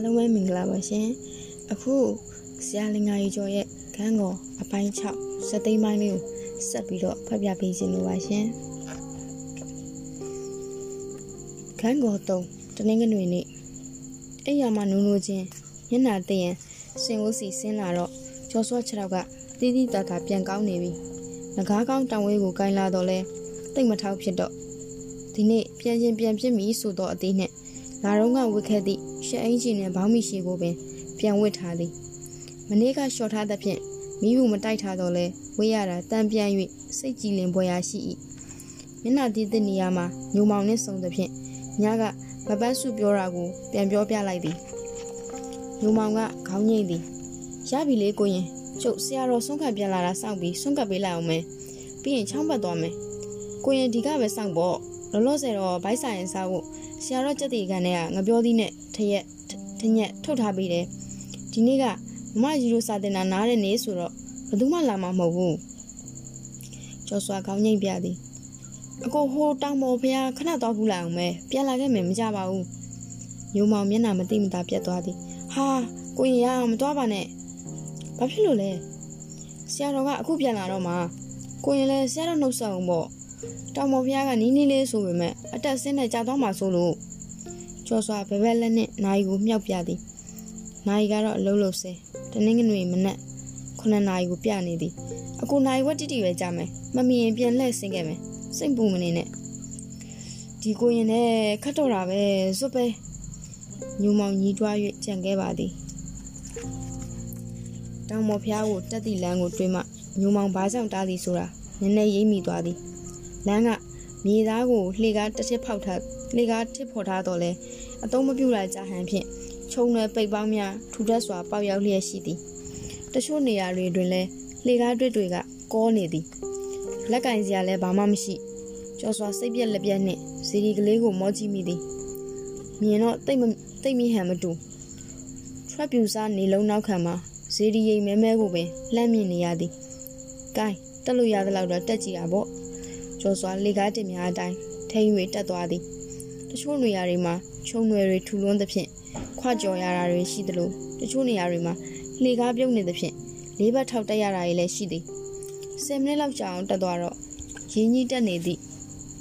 အားလုံးပဲမင်္ဂလာပါရှင်အခုဆရာလင်္ကာရီကျော်ရဲ့ခန်းကောအပိုင်း6စသိမ်းပိုင်းလေးကိုဆက်ပြီးတော့ဖတ်ပြပေးခြင်းလိုပါရှင်ခန်းကော3တနင်္ဂနွေနေ့အဲ့ရမှာနူးနူးချင်းညနာတည့်ရင်စင်ဝစီဆင်းလာတော့ကျော်စော6ယောက်ကတီးတီးတာတာပြန်ကောင်းနေပြီငကားကောင်းတောင်ဝဲကိုကိုင်းလာတော့လဲတိတ်မထောက်ဖြစ်တော့ဒီနေ့ပြန်ချင်းပြန်ဖြစ်ပြီဆိုတော့အသေးနဲ့လာတော့ကဝစ်ခဲ့သည့် ရှက်အင်းကြီးနဲ့ဘောင်းမီရှိကိုပင်ပြန်ဝစ်ထားသည်မနေ့ကရှော့ထားသဖြင့်မိဘူးမတိုက်ထားတော့လဲဝေးရတာတန်ပြန်၍စိတ်ကြည်လင်ပွဲရာရှိ၏မျက်နှာတည်တဲ့နေရာမှာညုံမောင်နဲ့ဆုံသဖြင့်ညကမပတ်စုပြောတာကိုပြန်ပြောပြလိုက်သည်ညုံမောင်ကခေါင်းငိမ့်သည်ရပြီလေကိုရင်ကျုပ်ဆရာတော်ဆုံးခတ်ပြန်လာတာစောင့်ပြီးဆုံးကပ်ပေးလိုက်အောင်မယ်ပြီးရင်ချောင်းပတ်သွားမယ်ကိုရင်ဒီကပဲစောင့်ပေါ့လောလောဆယ်တော့ဘိုက်ဆိုင်ရင်စားဖို့ဆရာတော်ကြက်တီကန်နဲ့ကငပြောသီးနဲ့ထ ရက်ထညက်ထုတ်ထားပေးတယ်ဒီနေ့ကမမရီရိုစာတင်တာနားတဲ့နေ့ဆိုတော့ဘယ်သူမှလာမှာမဟုတ်ဘူးကျော်စွာကောင်းငိမ့်ပြသည်အကိုဟိုတောင်ပေါ်ဖះခဏတော့ဘူးလာအောင်မဲပြန်လာခဲ့မယ်မကြပါဘူးညုံမောင်မျက်နှာမသိမသာပြတ်သွားသည်ဟာကိုရင်ရမသွားပါနဲ့ဘာဖြစ်လို့လဲဆရာတော်ကအခုပြန်လာတော့မှကိုရင်လည်းဆရာတော်နှုတ်ဆက်အောင်ပေါ့တောင်ပေါ်ဖះကနီးနီးလေးဆိုပေမဲ့အတက်ဆင်းနဲ့ကြာသွားမှဆိုလို့ ကျော်စွာဘဲဘဲလက်နဲ့နိုင်ကိုမြှောက်ပြသည်နိုင်ကတော့အလုံးလုံးဆဲတနင်္ဂနွေမနက်9နာရီကိုပြနေသည်အခုနိုင်ဝက်တိတိပဲကြာမယ်မမီရင်ပြန်လှည့်ဆင်းခဲ့မယ်စိတ်ပူမနေနဲ့ဒီကိုရင်နဲ့ခတ်တော့တာပဲစွပ်ပဲညူမောင်ညီးတွား၍ကြံခဲ့ပါသည်တောင်မော်ဖျားကိုတက်သည့်လမ်းကိုတွေးမှညူမောင်ဘာကြောင့်တားသည်ဆိုတာနည်းနည်းရိပ်မိသွားသည်လမ်းကမြေသားကိုလှေကားတစ်ထစ်ဖောက်ထားလှေကားတစ်ဖော်ထားတော့လဲ အတုံးမပြူတာကြာဟန်ဖြင့်ခြုံနယ်ပိတ်ပေါင်းများထူထပ်စွာပေါက်ရောက်လျက်ရှိသည်တချို့နေရာတွေတွင်လည်းလှေကားတွေ့တွေကကောနေသည်လက်ကင်စရာလည်းဘာမှမရှိကျော်စွာစိတ်ပြက်လက်ပြက်နှင့်ဇီဒီကလေးကိုမောကြည့်မိသည်မြင်တော့တိတ်မတိတ်မိဟန်မတူထရက်ပြူစားနေလုံးနောက်ခံမှာဇီဒီရိမ်မဲမဲကိုပင်လှမ်းမြင်နေရသည်။ကဲတက်လို့ရသလောက်တော့တက်ကြည့်တာပေါ့။ကျော်စွာလေကားတင်များအတိုင်းထိန်၍တက်သွားသည်။ တချို့နေရာတွေမှာခြုံရွယ်တွေထူလွန်းသဖြင့်ခွကြော်ရတာတွေရှိသလိုတချို့နေရာတွေမှာလေကားပြုတ်နေသဖြင့်လေးဘက်ထောက်တက်ရတာတွေလည်းရှိသည်။10မိနစ်လောက်ကြာအောင်တက်သွားတော့ရင်းကြီးတက်နေသည့်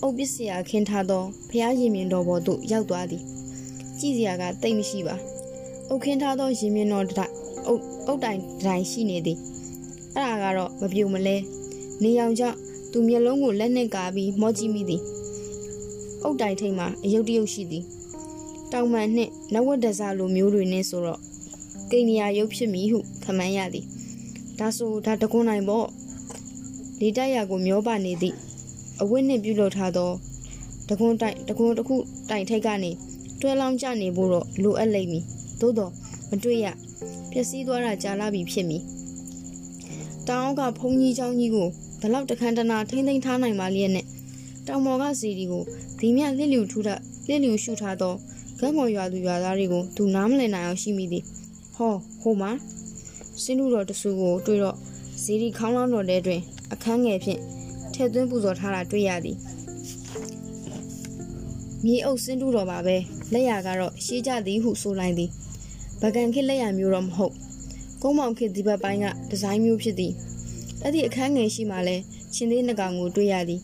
အုပ်ပစ္စည်းခင်းထားသောဖျားရင်မြင်တော်ပေါ်သို့ရောက်သွားသည်။ကြည့်စရာကတိတ်မရှိပါ။အုပ်ခင်းထားသောရင်မြင်တော်တိုင်အုပ်အုပ်တိုင်တိုင်ရှိနေသည်။အဲ့ဒါကတော့မပြူမလဲ။နေအောင်ကြောင့်သူမျက်လုံးကိုလက်နဲ့ကာပြီးမောကြည့်မိသည်။ အုပ်တိုင်ထိတ်မှာအယုတ်တယုတ်ရှိသည်။တောင်မှန်နှင့်နဝတ်ဒဇလိုမျိုးတွေနဲ့ဆိုတော့ကိန်းနီယာရုပ်ဖြစ်မည်ဟုခမန်းရသည်။ဒါဆိုဒါတကွန်းနိုင်ပေါ့။လေတိုက်ရကိုမျောပါနေသည့်အဝတ်နှင့်ပြုလုပ်ထားသောတကွန်းတိုင်တကွန်းတစ်ခုတိုင်ထိတ်ကနေတွဲလောင်းကျနေဖို့တော့လိုအပ်လိမ့်မည်။သို့တော့မတွေ့ရပျက်စီးသွားတာကြာလာပြီဖြစ်မည်။တောင်ကဖုန်ကြီးเจ้าကြီးကိုဘလောက်တခန်းတနာထိမ့်သိမ်းထားနိုင်ပါလျက်နဲ့ တောင်မော်ကစီဒီကိုဒီမြလစ်လျူထူတာလစ်လျူရှုထားသောဂတ်မော်ရွာသူရွာသားတွေကိုသူနားမလည်နိုင်အောင်ရှိမိသည်။ဟောဟိုမှာစင်းလူတော်တဆူကိုတွေ့တော့ဇီဒီခေါင်းလောင်းတော်ထဲတွင် အခန်းငယ်ဖြင့်ထဲသွင်းပူဇော်ထားတာတွေ့ရသည်မြေအုပ်စင်းတူတော်ပါပဲလက်ရကတော့ရှေးကြသည်ဟုဆိုလိုက်သည်ဗကန်ခေလက်ရမျိုးတော့မဟုတ်ကုန်းမောင်ခေဒီဘက်ပိုင်းကဒီဇိုင်းမျိုးဖြစ်သည်အဲ့ဒီအခန်းငယ်ရှိမှလဲချင်းသေးနှကောင်ကိုတွေ့ရသည်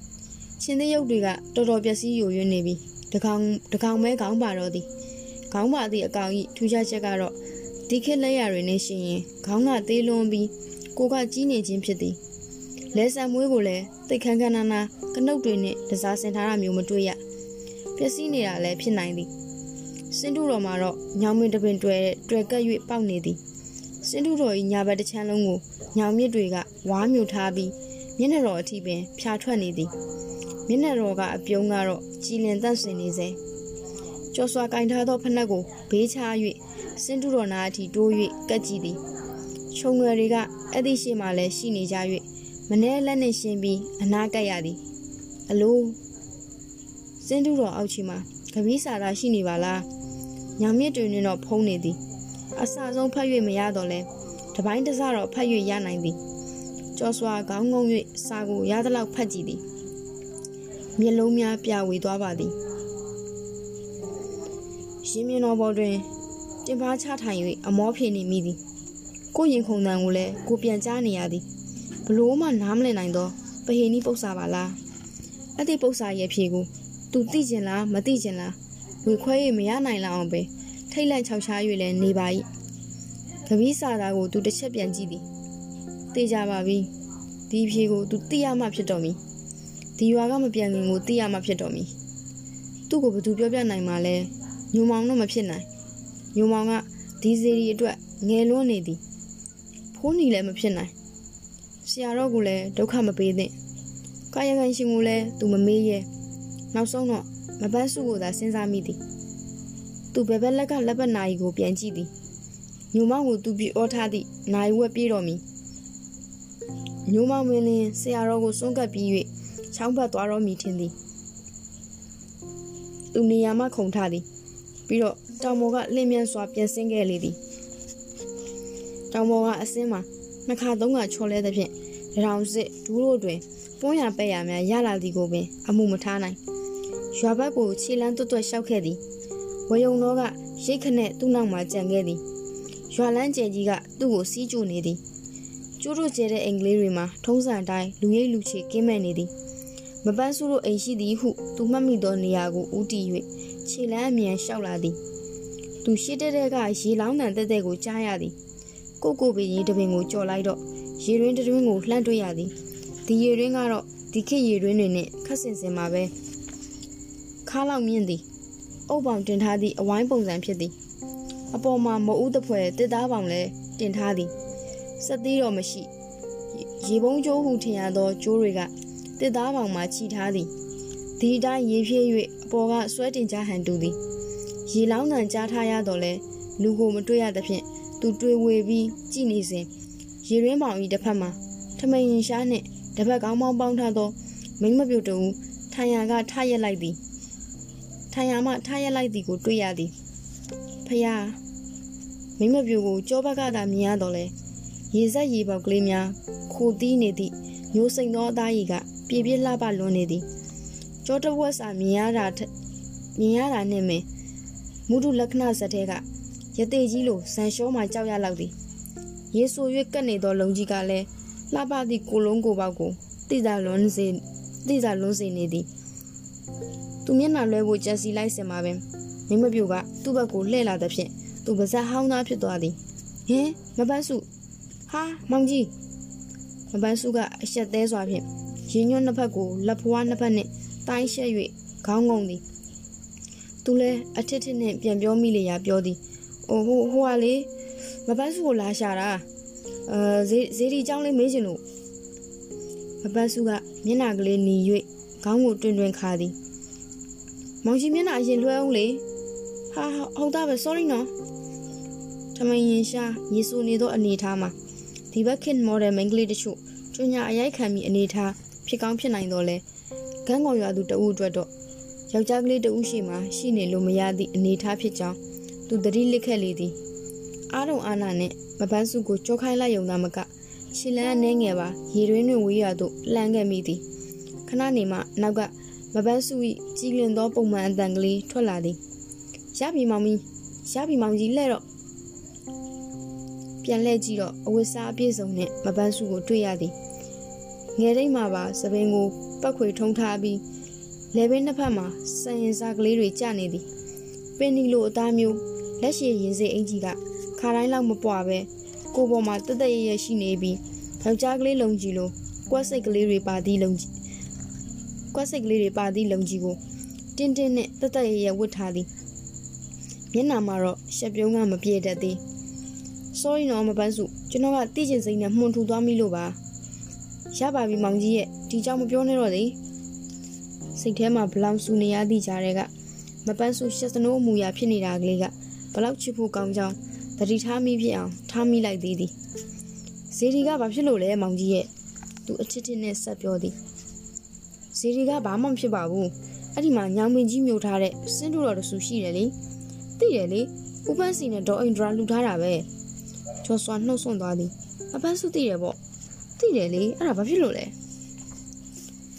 ချင်းသေးရုပ်တွေကတော်တော်ပျက်စီးယိုယွင်းနေပြီတကောင်တကောင်မဲခေါင်းပါတော့သည်ခေါင်းပါသည့်အကောင်ဤထူးခြားချက်ကတော့ဒီခေတ်လက်ရတွေနဲ့ရှင်ရင်ခေါင်းကသေးလွန်ပြီးကိုကကြီးနေခြင်းဖြစ်သည်လဲဆံမွေးကိုလည်းတိတ်ခန်းခန်းနာနာကနုတ်တွေနဲ့တစားဆင်ထားတာမျိုးမတွေ့ရပျက်စီးနေတာလည်းဖြစ်နိုင်သည်စင်တူတော်မှာတော့ညောင်မင်းတပင်တွဲတွဲကပ်၍ပေါက်နေသည်စင်တူတော်၏ညာဘက်တစ်ချမ်းလုံးကိုညောင်မြစ်တွေကဝါးမြူထားပြီးမျက်နှာတော်အထိပင်ဖြာထွက်နေသည် မျက်နှာတော်ကအပြုံးကတော့ကြည်လင်တန့်စင်နေစေကျော်စွာကင်ထားသောဖနက်ကိုဘေးချ၍စင်တူတော်နာအထိတိုး၍ကတ်ကြည့်သည်ခြုံငွယ်တွေကအဲ့ဒီရှိမှလည်းရှိနေကြ၍မနှဲလက်နဲ့ရှင်းပြီးအနာကပ်ရသည်အလိုစင်တူတော်အောက်ချီမှာကပီးစာသာရှိနေပါလားညောင်မြစ်တွင်တော့ဖုံးနေသည်အစဆုံးဖတ်၍မရတော့လဲတပိုင်းတစတော့ဖတ်၍ရနိုင်သည်ကြော်စွာခေါင်းငုံ၍စာကိုရသလောက်ဖတ်ကြည့်သည် မျက်လုံးများပြဝေသွားပါသည်ရင်မြင်တော်ပေါ်တွင်တင်ပါချထိုင်၍အမောဖြစ်နေမိသည်ကိုရင်ခုန်တန်ကိုလည်းကိုပြန်ကြားနေရသည်ဘလို့မှနားမလည်နိုင်သောပဟိနီပု္ပ္ပာပါလားအဲ့ဒီပု္ပ္ပာရဲ့ဖြေကိုသူသိကျင်လားမသိကျင်လားဝေခွဲ၍မရနိုင်လောက်အောင်ပင်ထိတ်လန့်ချောက်ချား၍လည်းနေပါ၏ကပီးစာသားကိုသူတစ်ချက်ပြန်ကြည့်သည်သိကြပါပြီဒီဖြေကိုသူသိရမှဖြစ်တော်မူ ဒီရွာကမပြန်ခင်ကိုသိရမှဖြစ်တော်မူသူ့ကိုဘသူပြောပြနိုင်မှာလဲညုံမောင်တော့မဖြစ်နိုင်ညုံမောင်ကဒီစီရီအတွက်ငယ်လွန်းနေသည်ဖိုးနီလည်းမဖြစ်နိုင်ဆရာတော်ကလည်းဒုက္ခမပေးသင့်ကာယကံရှင်ကလည်းသူမမေးရဲနောက်ဆုံးတော့မပန်းစုကိုသာစဉ်းစားမိသည်သူဘယ်ဘက်လက်ကလက်ပတ်နာရီကိုပြန်ကြည့်သည်ညုံမောင်ကိုသူပြောထားသည့်နိုင်ဝက်ပြေးတော်မူညုံမောင်မင်းလင်းဆရာတော်ကိုစွန့်ကပ်ပြီး၍ ချောင်းဘက်သွားတော်မူထင်သည်သူနေရာမှခုန်ထသည်ပြီးတော့တောင်ပေါ်ကလင်းမြန်စွာပြန်ဆင်းခဲ့လေသည်တောင်ပေါ်ကအစင်းမှာနှစ်ခါသုံးခါချော်လဲသဖြင့်တောင်စစ်ဒူးတို့တွင်ပွန်းရပက်ရများရလာသည်ကိုပင် အမှုမထားနိုင်ရွာဘက်ကိုခြေလန်းတွတ်တွတ်လျှောက်ခဲ့သည်ဝယုံတော်ကရိတ်ခနဲ့သူ့နောက်မှာကြံခဲ့သည်ရွာလန်းကျဲကြီးကသူ့ကိုစီးကျူနေသည်ကျိုးတို့ကျဲတဲ့အင်္ဂလိပ်တွေမှာထုံးစံတိုင်းလူရိပ်လူချေကင်းမဲ့နေသည် မပန်းစုတို့အိမ်ရှိသည်ဟုသူမှတ်မိသောနေရာကိုဦးတည်၍ခြေလန်းအမြန်လျှောက်လာသည်သူရှိတဲ့တဲ့ကရေလောင်းတန်တက်တဲ့ကိုကြားရသည်ကိုကိုပင်ရေတပင်ကိုကြော်လိုက်တော့ရေရင်းတတွင်းကိုလှမ်းတွေ့ရသည်ဒီရေရင်းကတော့ဒီခေတ်ရေရင်းတွေနဲ့ခက်ဆင်စင်မှာပဲခါလောက်မြင့်သည်အုပ်ပေါင်တင်ထားသည့်အဝိုင်းပုံစံဖြစ်သည်အပေါ်မှာမအူးတဖွဲတစ်သားပေါင်လည်းတင်ထားသည်စက်သေးတော့မရှိ ရေပုံးကျိုးဟုထင်ရသောကျိုးတွေက တစ်သားပေါင်မှာခြိထားသည်ဒီအတိုင်းရေဖြည့်၍အပေါ်ကဆွဲတင်ကြဟန်တူသည်ရေလောင်းတန်ကြားထားရတော့လဲလူကိုမတွေ့ရသဖြင့်သူတွေ့ဝေပြီးကြည်နေစဉ်ရေရင်းပေါင်ဤတစ်ဖက်မှာထမိန်ရင်ရှားနှင့်တပတ်ကောင်းပေါင်းပေါင်းထားသောမိမပြုတ်တူထိုင်ရကထရက်လိုက်သည်ထိုင်ရမှထရက်လိုက်သည်ကိုတွေ့ရသည်ဖယားမိမပြုတ်ကိုကြောဘက်ကသာမြင်ရတော့လဲရေဆက်ရေပေါက်ကလေးများခိုတီးနေသည့်မျိုးစိန်သောအသားရည်က ပြေပြလှပလွန်နေသည်ကြောတဝက်စာမြင်ရတာမြင်ရတာနဲ့မင်းမုဒုလက္ခဏာဇက်ထဲကရသေးကြီးလိုဇန်ရှောမှကြောက်ရလောက်သည်ရေဆို၍ကတ်နေသောလုံကြီးကလည်းလှပသည့်ကိုလုံးကိုပေါက်ကိုတိသာလွန်စေတိသာလွန်စေနေသည်သူမျက်နှာလွှဲဖို့ကြံစီလိုက်စင်မှာပင်မိမပြူကသူ့ဘက်ကိုလှည့်လာသဖြင့်သူပါဇက်ဟောင်းသားဖြစ်သွားသည်ဟင်မပန်းစုဟာမောင်ကြီးမပန်းစုကအရှက်သေးစွာဖြင့် ရင်းညွန့်နှစ်ဖက်ကိုလက်ဖွားနှစ်ဖက်နှင့်တိုင်းရှက်၍ခေါင်းငုံသည်သူလည်းအထစ်ထစ်နဲ့ပြန်ပြောမိလေရာပြောသည်။အိုဟိုဟိုကလေမပန်းစုကိုလာရှာတာ။အဲဇေဇေဒီเจ้าလေးမေးချင်လို့မပန်းစုကမျက်နှာကလေးหนี၍ခေါင်းကိုတွင်တွင်ခါသည်။မောင်ကြီးမျက်နှာအရင်လွှဲအောင်လေ။ဟာဟုတ်တာပဲ sorry နော်။ထမင်းရင်ရှာရေဆူနေသောအနေထားမှာဒီဘက်ခင်မော်ဒယ်မိန်းကလေးတချို့ကျွညာအရိုက်ခံပြီးအနေထား ဖြစ်ကောင်းဖြစ်နိုင်တော့လဲဂန်းကောင်ရွာသူတအုပ်အတွက်တော့ယောက်ျားကလေးတဦးရှိမှရှိနေလို့မရသည့်အနေထားဖြစ်ကြောင်းသူတတိလစ်ခက်လေသည်အားလုံးအာနာနဲ့မပန်းစုကိုကြောခိုင်းလိုက်ရုံသာမကရှီလန်းအနေငယ်ပါရေတွင်းတွင်ဝေးရသို့လှမ်းခဲ့မိသည်ခဏနေမှနောက်ကမပန်းစု၏ကြီးလင်သောပုံမှန်အတန်ကလေးထွက်လာသည်ရပြီမောင်မီရပြီမောင်ကြီးလဲ့တော့ပြန်လှည့်ကြည့်တော့အဝတ်စားအပြည့်စုံနဲ့မပန်းစုကိုတွေ့ရသည် ငယ်တိတ်မှာပါသပင်ကိုပတ်ခွေထုံထားပြီးလေဘင်းနှစ်ဖက်မှာစံရင်စားကလေးတွေကျနေသည်ပင်နီလိုအသားမျိုးလက်ရှိရင်စိအင်ကြီးကခါတိုင်းလောက်မပွားပဲကိုပေါ်မှာတက်တက်ရရရှိနေပြီးယောက်ျားကလေးလုံကြီးလိုကွက်စိတ်ကလေးတွေပါသည့်လုံကြီးကွက်စိတ်ကလေးတွေပါသည့်လုံကြီးကိုတင်းတင်းနဲ့တက်တက်ရရဝတ်ထားသည်မျက်နှာမှာတော့ရှက်ပြုံးကမပြေတတ်သေး sorry နော်မပန်းစုကျွန်တော်ကတိကျင်စိမ့်နဲ့မှုန်ထူသွားမိလို့ပါ ရပါပြီမောင်ကြီးရဲ့ဒီကြောင်မပြောနဲ့တော့လေစိတ်ထဲမှာဘလောင်ဆူနေရသည့်ကြားတွေကမပန်းဆူရှက်စနိုးမူရဖြစ်နေတာကလေးကဘလောက်ချစ်ဖို့ကောင်းကြောင်းတတိထားမိဖြစ်အောင်ထားမိလိုက်သေးသည်ဇေဒီကဘာဖြစ်လို့လဲမောင်ကြီးရဲ့သူအချစ်တစ်နဲ့ဆက်ပြောသည်ဇေဒီကဘာမှမဖြစ်ပါဘူးအဲ့ဒီမှာညောင်ပင်ကြီးမြုပ်ထားတဲ့စင်းတို့တော်တဆူရှိတယ်လေသိတယ်လေဥပန်းစီနဲ့ဒေါ်အိန်ဒရာလှူထားတာပဲချောစွာနှုတ်ဆွန့်သွားသည်အပန်းစုသိတယ်ပေါ့ သိတယ်လေအဲ့ဒါဘာဖြစ်လို့လဲ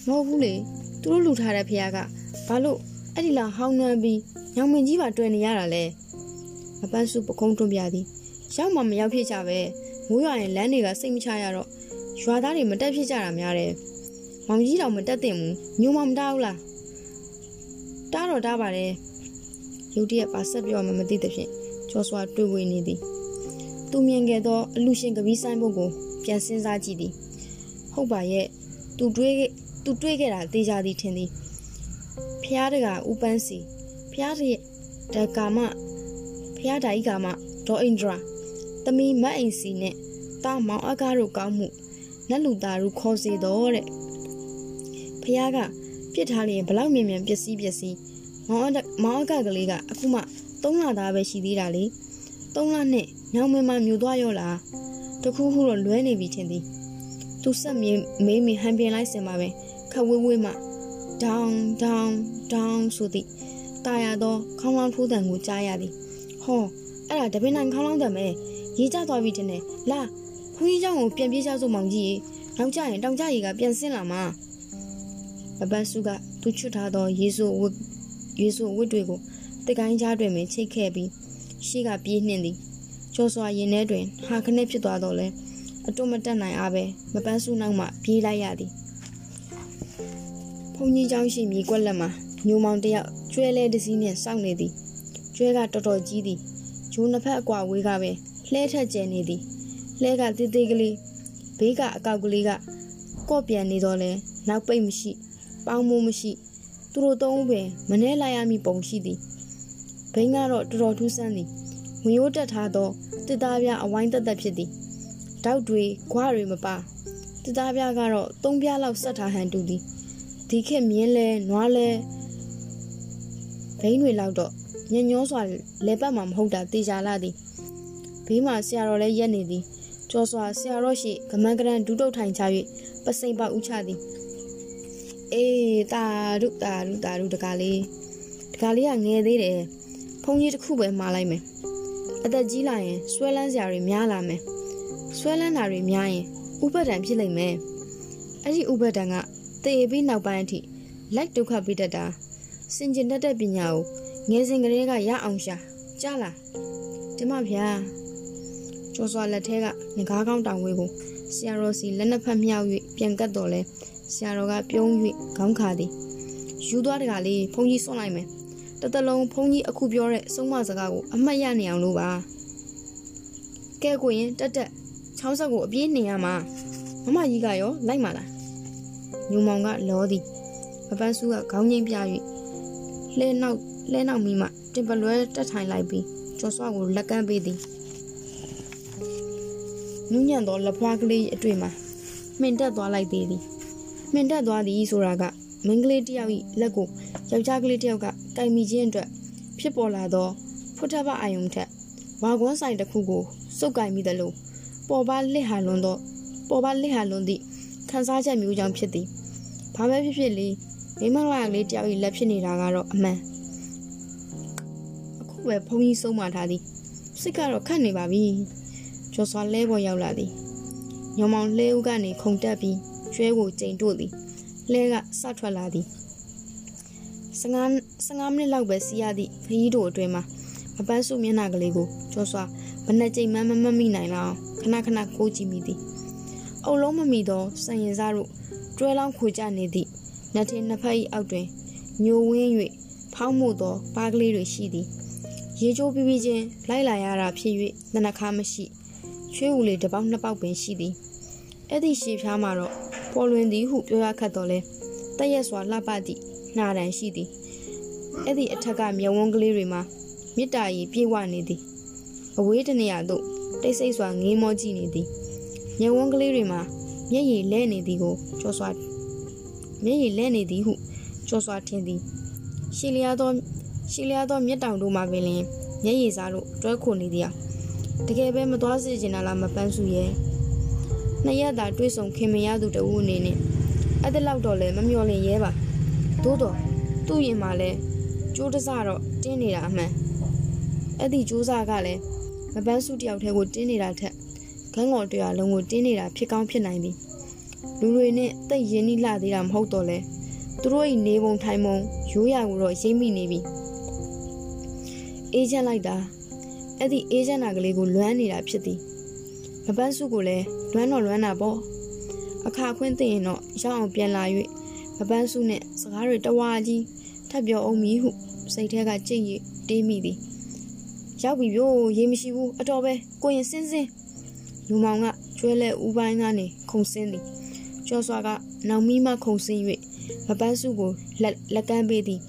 မဟုတ်ဘူးလေသူတို့လူထားတဲ့ဖះကဘာလို့အဲ့ဒီလာဟောင်းနှမ်းပြီးညောင်မင်ကြီးပါတွေ့နေရတာလဲမပန်းစုပကုံးတွန်းပြသည်ရောက်မှမရောက်ဖြစ်ကြပဲမိုးရွာရင်လမ်းတွေကစိတ်မချရတော့ရွာသားတွေမတက်ဖြစ်ကြတာများတယ်မောင်ကြီးတော်မတက်တင်ဘူးညိုမမတားဘူးလားတားတော့တားပါတယ်ရုတ်တရက်ပါဆက်ပြောမှမသိသဖြင့်ကျော်စွာတွေ့ဝေနေသည်သူမြင်ခဲ့သောအလူရှင်ကပီးဆိုင်ဘုတ်ကို ပြန်စဉ်းစားကြည့်သည်ဟုတ်ပါရဲ့သူတွေးသူတွေးခဲ့တာသိကြသည်ထင်သည်ဖျားတကဥပန်းစီဖျားရဲ့တကာမဖျားတိုင်ကာမဒေါ်အင်ဒရာသမီးမတ်အိမ်စီနဲ့တာမောင်အကားတို့ကောင်းမှုနတ်လူသားတို့ခေါ်စေတော့တဲ့ဖျားကပြစ်ထားလျင်ဘလောက်မြင်မြန်ပျက်စီးပျက်စီးမောင်အမောင်အကကလေးကအခုမှ3လသားပဲရှိသေးတာလေ3လနဲ့ညောင်မင်းမမြူသွားရောလား တခုခုတော့လွဲနေပြီချင်းသည်သူဆက်မေးမေးမဟန်ပြင်လိုက်စင်ပါပဲခဝေးဝေးမှဒေါင်းဒေါင်းဒေါင်းဆိုသည်တာယာသောခေါင်းလောင်းထိုးတံကိုကြားရသည်ဟောအဲ့ဒါတပင်းနိုင်ခေါင်းလောင်းတံပဲရေးကြသွားပြီတင်တယ်လာခွေးเจ้าကိုပြန်ပြေးကြစို့မောင်ကြီးနောက်ကြရင်တောင်ကြရီကပြန်ဆင်းလာမှာဘပန်းစုကသူချွတ်ထားသောယေဆုဝတ်ယေဆုဝတ်တွေကိုတကိုင်းကြားတွင်ပင်ချိတ်ခဲ့ပြီးရှေ့ကပြေးနှင်သည် ကျော်စွာရင်ထဲတွင်ဟာခနဲ့ဖြစ်သွားတော့လဲအတုမတက်နိုင်အားပဲမပန်းစုနောက်မှပြေးလိုက်ရသည်ဖုန်ကြီးเจ้าရှိမြေကွက်လက်မှာညိုမောင်တယောက်ကျွဲလဲတစည်းနှင့်စောင့်နေသည်ကျွဲကတော်တော်ကြီးသည်ဂျိုးနှစ်ဖက်အကွာဝေးကပဲလှဲထက်ကျနေသည်လှဲကတေးသေးကလေးဘေးကအကောက်ကလေးကကော့ပြန်နေတော့လဲနောက်ပိတ်မရှိပေါင်းမိုးမရှိသူတို့သုံးဦးပင်မနှဲလိုက်ရမည်ပုံရှိသည်ဘိန်းကတော့တော်တော်ထူးဆန်းသည် ဝင်ရိုးတက်ထားသောတစ်သားပြအဝိုင်းတက်တက်ဖြစ်သည်တောက်တွေခွားတွေမပါတစ်သားပြကတော့သုံးပြလောက်ဆက်ထားဟန်တူသည်ဒီခေတ်မြင်းလဲနွားလဲဘိန်းတွေလောက်တော့ညညောစွာလဲပတ်မှာမဟုတ်တာတေချာလာသည်ဘေးမှာဆရာတော်လည်းရက်နေသည်ကျော်စွာဆရာတော်ရှိကမန်းကရန်ဒူးတုတ်ထိုင်ချ၍ပစိန်ပေါဥချသည်အေးတာဒုတာဒုတာဒုတကားလေးတကားလေးကငယ်သေးတယ်ဖုန်ကြီးတစ်ခုပဲမှားလိုက်မယ် အသက်ကြီးလာရင်ဆွဲလန်းစရာတွေများလာမယ်ဆွဲလန်းတာတွေများရင်ဥပဒံဖြစ်လိမ့်မယ်အဲ့ဒီဥပဒံကတေပြီးနောက်ပိုင်းအထိလိုက်ဒုက္ခပိတ္တာစင်ကျင်တတ်တဲ့ပညာကိုငယ်စဉ်ကလေးကရအောင်ရှာကြားလားဒီမဗျာကျော်စွာလက်ထဲကငကားကောင်းတောင်ဝေးကိုဆရာတော်စီလက်နှစ်ဖက်မြောက်၍ပြန်ကတ်တော်လဲဆရာတော်ကပြုံး၍ခေါင်းခါသည်ယူသွားတကလေးဘုန်းကြီးစွန့်လိုက်မယ် တတလုံးဘုန်းကြီးအခုပြောတဲ့ဆုံးမစကားကိုအမှတ်ရနေအောင်လို့ပါကဲကိုရင်တက်တက်ချောင်းဆက်ကိုအပြေးနေရမှာမမကြီးကရောလိုက်မှာလားညုံမောင်ကလောသည်မပန်းစုကခေါင်းငိမ့်ပြ၍လဲနောက်လဲနောက်မိမှတင်ပလွဲတက်ထိုင်လိုက်ပြီးကျော်စွာကိုလက်ကမ်းပေးသည်နူးညံ့သောလက်ဖွားကလေးအတွေ့မှာမှင်တက်သွားလိုက်သေးသည်မှင်တက်သွားသည်ဆိုတာက မင်းကလေးတယောက်၏လက်ကိုယောက်ျားကလေးတယောက်ကကင်မိခြင်းအတွက်ဖြစ်ပေါ်လာသောဖုထဘအာယုံထက်ဝါကွန်းဆိုင်တစ်ခုကိုစုပ်ကင်မိသလိုပေါ်ပါလစ်ဟာလွန်သောပေါ်ပါလစ်ဟာလွန်သည့်ခံစားချက်မျိုးကြောင့်ဖြစ်သည်ဘာပဲဖြစ်ဖြစ်လေမိမလာကလေးတယောက်၏လက်ဖြစ်နေတာကတော့အမှန်အခုပဲဘုန်းကြီးဆုံးမထားသည်စိတ်ကတော့ခတ်နေပါပြီကျော်စွာလဲပေါ်ရောက်လာသည်ညောင်မောင်လဲဦးကနေခုန်တက်ပြီးကျွဲကိုကျိန်တို့သည် လဲကစထွက်လာသည်15 15မိနစ်လောက်ပဲစီးရသည့်ခရီးတို့အတွင်းမှာမပန်းစုမျက်နှာကလေးကိုကျော်စွာဘနဲ့ကြိမ်မှမမမိနိုင်လောက်ခဏခဏကိုကြည့်မိသည်အုပ်လုံးမမိသောစံရင်စားတို့တွဲလောင်းခွေကြနေသည့်နတ်ထင်းနှစ်ဖက်၏အောက်တွင်ညိုဝင်း၍ဖောင်းမှုသောပါးကလေးတွေရှိသည်ရေချိုးပြီးပြီးချင်းလိုက်လာရတာဖြစ်၍နနခါမရှိချွေးဦးလေးတစ်ပေါက်နှစ်ပေါက်ပင်ရှိသည်အဲ့ဒီရှေဖျားမှာတော့ ပေါ်လွင်သည်ဟုပြောရခတ်တော်လဲတရက်စွာလှပသည့်နှာတန်ရှိသည်အဲ့ဒီအထက်ကမြဝန်းကလေးတွေမှာမြစ်တာရီပြေဝနေသည်အဝေးတနေရာသို့တိတ်ဆိတ်စွာငေးမောကြည့်နေသည်မြဝန်းကလေးတွေမှာမျက်ရည်လဲနေသည်ကိုကြောစွာမျက်ရည်လဲနေသည်ဟုကြောစွာထင်သည်ရှီလျားသောရှီလျားသောမြက်တောင်တို့မှာပင်လျင်မျက်ရည်စားလို့တွဲခုန်နေသည်တကယ်ပဲမသွားစေချင်တာလားမပန်းစုရဲ့ နှစ်ရက်သာတွေးဆုံခင်မရသူတဦးအနေနဲ့အဲ့ဒါလောက်တော့လည်းမမျော်လင့်ရဲပါသို့တော့သူ့ရင်မှာလဲကျိုးတစတော့တင်းနေတာအမှန်အဲ့ဒီကျိုးစားကလည်းမပန်းစုတယောက်တည်းကိုတင်းနေတာထက်ခန်းကောင်တရားလုံးကိုတင်းနေတာဖြစ်ကောင်းဖြစ်နိုင်ပြီလူတွေနဲ့တိတ်ရင်းနှီးလှသေးတာမဟုတ်တော့လဲသူတို့၏နေပုံထိုင်ပုံရိုးရာကိုတော့ရိမ့်မိနေပြီအေးချမ်းလိုက်တာအဲ့ဒီအေဂျင့်နာကလေးကိုလွမ်းနေတာဖြစ်သည် မပန်းစုကိုလည်းလွမ်းတော့လွမ်းတာပေါ့အခါခွင့်သိရင်တော့ရောက်အောင်ပြန်လာ၍မပန်းစုနဲ့စကားတွေတဝါကြီးထပ်ပြောအောင်မီဟုစိတ်ထဲကကြိတ်ရတေးမိသည်ရောက်ပြီပြို့ရေမရှိဘူးအတော်ပဲကိုရင်စင်းစင်းလူမောင်ကကျွဲလဲဥပိုင်းကနေခုံစင်းသည်ကျော်စွာကနောင်မီမှခုံစင်း၍မပန်းစုကိုလက်လက်ကမ်းပေးသည်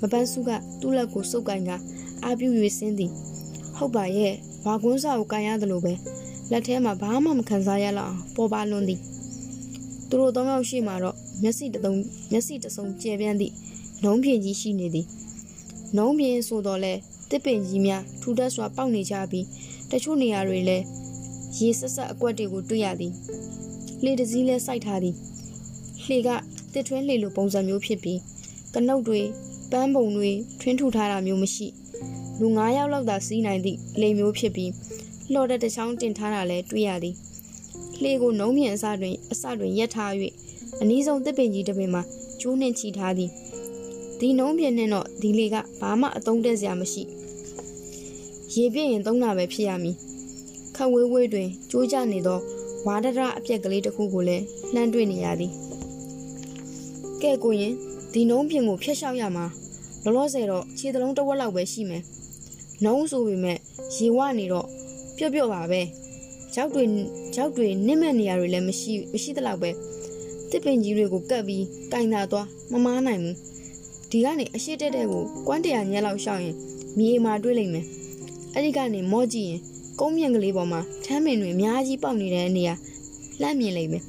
မပန်းစုကသူ့လက်ကိုစုပ်ကန်ကအာပြူ၍စင်းသည်ဟုတ်ပါရဲ့ဝါကွန်းစာကိုကန်ရတယ်လို့ပဲ လက်ထဲမှာဘာမှမခံစားရလောက်အောင်ပေါ်ပါလွန်းသည်သူတို့သုံးယောက်ရှိမှတော့မျက်စိတသုံးမျက်စိတစုံကျဲပြန်းသည့်နှုံးပြင်ကြီးရှိနေသည်နှုံးပြင်ဆိုတော့လဲတစ်ပင်ကြီးများထူထပ်စွာပေါက်နေကြပြီးတချို့နေရာတွေလည်းရေဆက်ဆက်အကွက်တွေကိုတွေ့ရသည်လှေတစည်းလဲစိုက်ထားသည်လှေကတစ်ထွင်းလှေလိုပုံစံမျိုးဖြစ်ပြီးကနုတ်တွေပန်းပုံတွေထွင်းထူထားတာမျိုးမရှိလူ9ယောက်လောက်သာစီးနိုင်သည့်လေမျိုးဖြစ်ပြီး လှော်တဲ့တစ်ချောင်းတင်ထားတာလည်းတွေ့ရသည်လှေကိုနှုံးမြန်အစတွင်အစတွင်ရက်ထား၍အနည်းဆုံးတစ်ပင်ကြီးတစ်ပင်မှာကျိုးနှင့်ချီထားသည်ဒီနှုံးပြင်းနဲ့တော့ဒီလေကဘာမှအသုံးတက်စရာမရှိရေပြည့်ရင်သုံးတာပဲဖြစ်ရမည်ခက်ဝေးဝေးတွင်ကျိုးကျနေသောဝါဒရအပြက်ကလေးတစ်ခုကိုလည်းလှမ်းတွေ့နေရသည်ကဲကိုရင်ဒီနှုံးပြင်ကိုဖျက်လျှောက်ရမှာလောလောဆယ်တော့ခြေသလုံးတစ်ဝက်လောက်ပဲရှိမယ်နှုံးဆိုပေမဲ့ရေဝနေတော့ ပြော့ပြော့ပါပဲကြောက်တွေကြောက်တွေနစ်မဲ့နေရာတွေလည်းမရှိမရှိသလောက်ပဲတစ်ပင်ကြီးတွေကိုကပ်ပြီးကင်သာသွားမမားနိုင်ဘူးဒီကနေအရှိတက်တဲ့ကိုကွမ်းတရာညက်လောက်ရှောက်ရင်မြေမာတွေးလိမ့်မယ်အဲ့ဒီကနေမော့ကြည့်ရင်ကုန်းမြင့်ကလေးပေါ်မှာထမ်းပင်တွေအများကြီးပေါက်နေတဲ့နေရာလှမ်းမြင်လိမ့်မယ်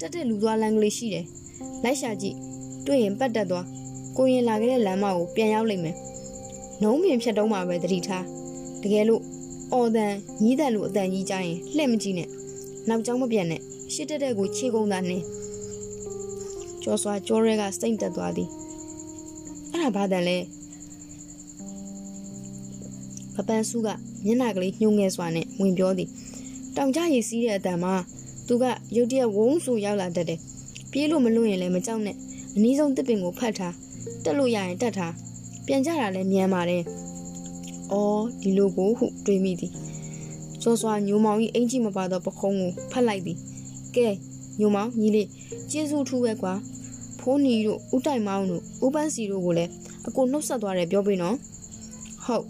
တက်တဲ့လူသွားလမ်းကလေးရှိတယ်လိုက်ရှာကြည့်တွေ့ရင်ပတ်တက်သွားကိုရင်လာခဲ့တဲ့လမ်းမကိုပြန်ရောက်လိမ့်မယ်နှုံးပင်ဖြတ်တော့မှပဲတတိထားတကယ်လို့ အော်တန်ညီးတန်လိုအတန်ကြီးကြရင်လှည့်မကြည့်နဲ့နောက်ကျောင်းမပြန်နဲ့ရှစ်တက်တဲ့ကိုခြေကုန်းသာနှင်းကျော်စွာကျော်ရဲကစိတ်တက်သွားသည်အဲ့ဒါဘာတန်လဲပပန်းစုကမျက်နှာကလေးညှိုးငယ်စွာနဲ့ဝင်ပြောသည်တောင်ကြရည်စီးတဲ့အတန်မှာသူကရုတ်တရက်ဝုန်းဆူရောက်လာတတ်တယ်ပြေးလို့မလွတ်ရင်လည်းမကြောက်နဲ့အနည်းဆုံးတစ်ပင်ကိုဖတ်ထားတက်လို့ရရင်တက်ထားပြန်ကြတာလည်းမြန်ပါတယ်။ အော်ဒီလိုကိုဟုတွေးမိသည်။စောစွာညိုမောင်ကြီးအင်ကြီးမပါတော့ပခုံးကိုဖတ်လိုက်သည်။ကဲညိုမောင်ညီလေးကျေးဇူးထူးပဲကွာ။ဖိုးနီတို့ဦးတိုင်မောင်တို့ဦးပန်းစီတို့ကိုလည်းအကိုနှုတ်ဆက်သွားတယ်ပြောပေးနော်။ဟုတ်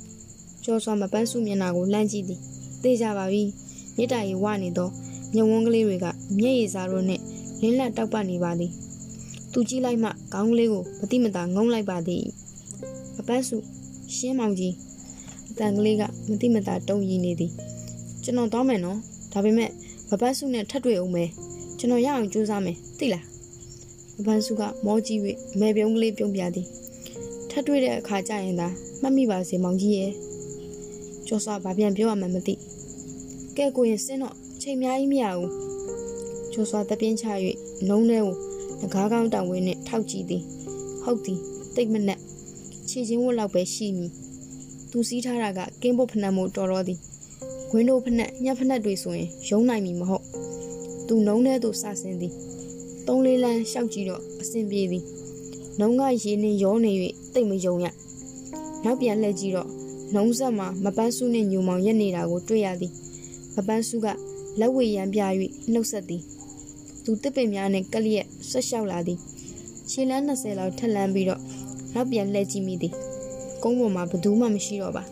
။ကျော်စွာမပန်းစုမျက်နှာကိုလှမ်းကြည့်သည်။သိကြပါပြီ။မြစ်တာရီဝနေသောညဝန်းကလေးတွေကမျက်ရည်စာတို့နဲ့လင်းလက်တောက်ပနေပါသည်။သူကြည့်လိုက်မှခေါင်းကလေးကိုမတိမတာငုံလိုက်ပါသည်။မပန်းစု ရှင်းမောင်ကြီးအတန်ကလေးကမတိမတာတုံရည်နေသည်ကျွန်တော်တောင်းမယ်နော်ဒါပေမဲ့မပန်းစုနဲ့ထပ်တွေ့အောင်မယ်ကျွန်တော်ရအောင်ကြိုးစားမယ်သိလားမပန်းစုကမောကြီး၍မဲပြုံးကလေးပြုံးပြသည်ထပ်တွေ့တဲ့အခါကျရင်သာမှတ်မိပါစေမောင်ကြီးရဲ့ကျော်စွာဘာပြန်ပြောရမှန်းမသိကဲကိုရင်စင်းတော့ချိန်များကြီးမရဘူးကျော်စွာတပြင်းချ၍နှုံးထဲကိုငကားကောင်းတောင်ဝင်းနဲ့ထောက်ကြည့်သည်ဟုတ်သည်တိတ်မနဲ့ ခြေချင်းဝတ်လောက်ပဲရှိမည်သူစီးထားတာကကင်းဖို့ဖနက်မို့တော်တော်သည်ဝင်းတို့ဖနက်ညက်ဖနက်တွေဆိုရင်ရုံးနိုင်မည်မဟုတ်သူနှုံးထဲသို့စဆင်းသည်သုံးလေးလမ်းရှောက်ကြည့်တော့အဆင်ပြေသည်နှုံးကရေနှင်းရောနေ၍တိတ်မယုံရနောက်ပြန်လှည့်ကြည့်တော့နှုံးဆက်မှာမပန်းစုနှင့်ညူမောင်ရက်နေတာကိုတွေ့ရသည်မပန်းစုကလက်ဝေရန်ပြ၍နှုတ်ဆက်သည်သူတစ်ပင်များနဲ့ကလျက်ဆက်လျှောက်လာသည်ခြေလမ်း20လောက်ထက်လန်းပြီးတော့ နောက်ပြန်လှည့်ကြည့်မိသည်ကုန်းပေါ်မှာဘသူမှမရှိတော့ပါ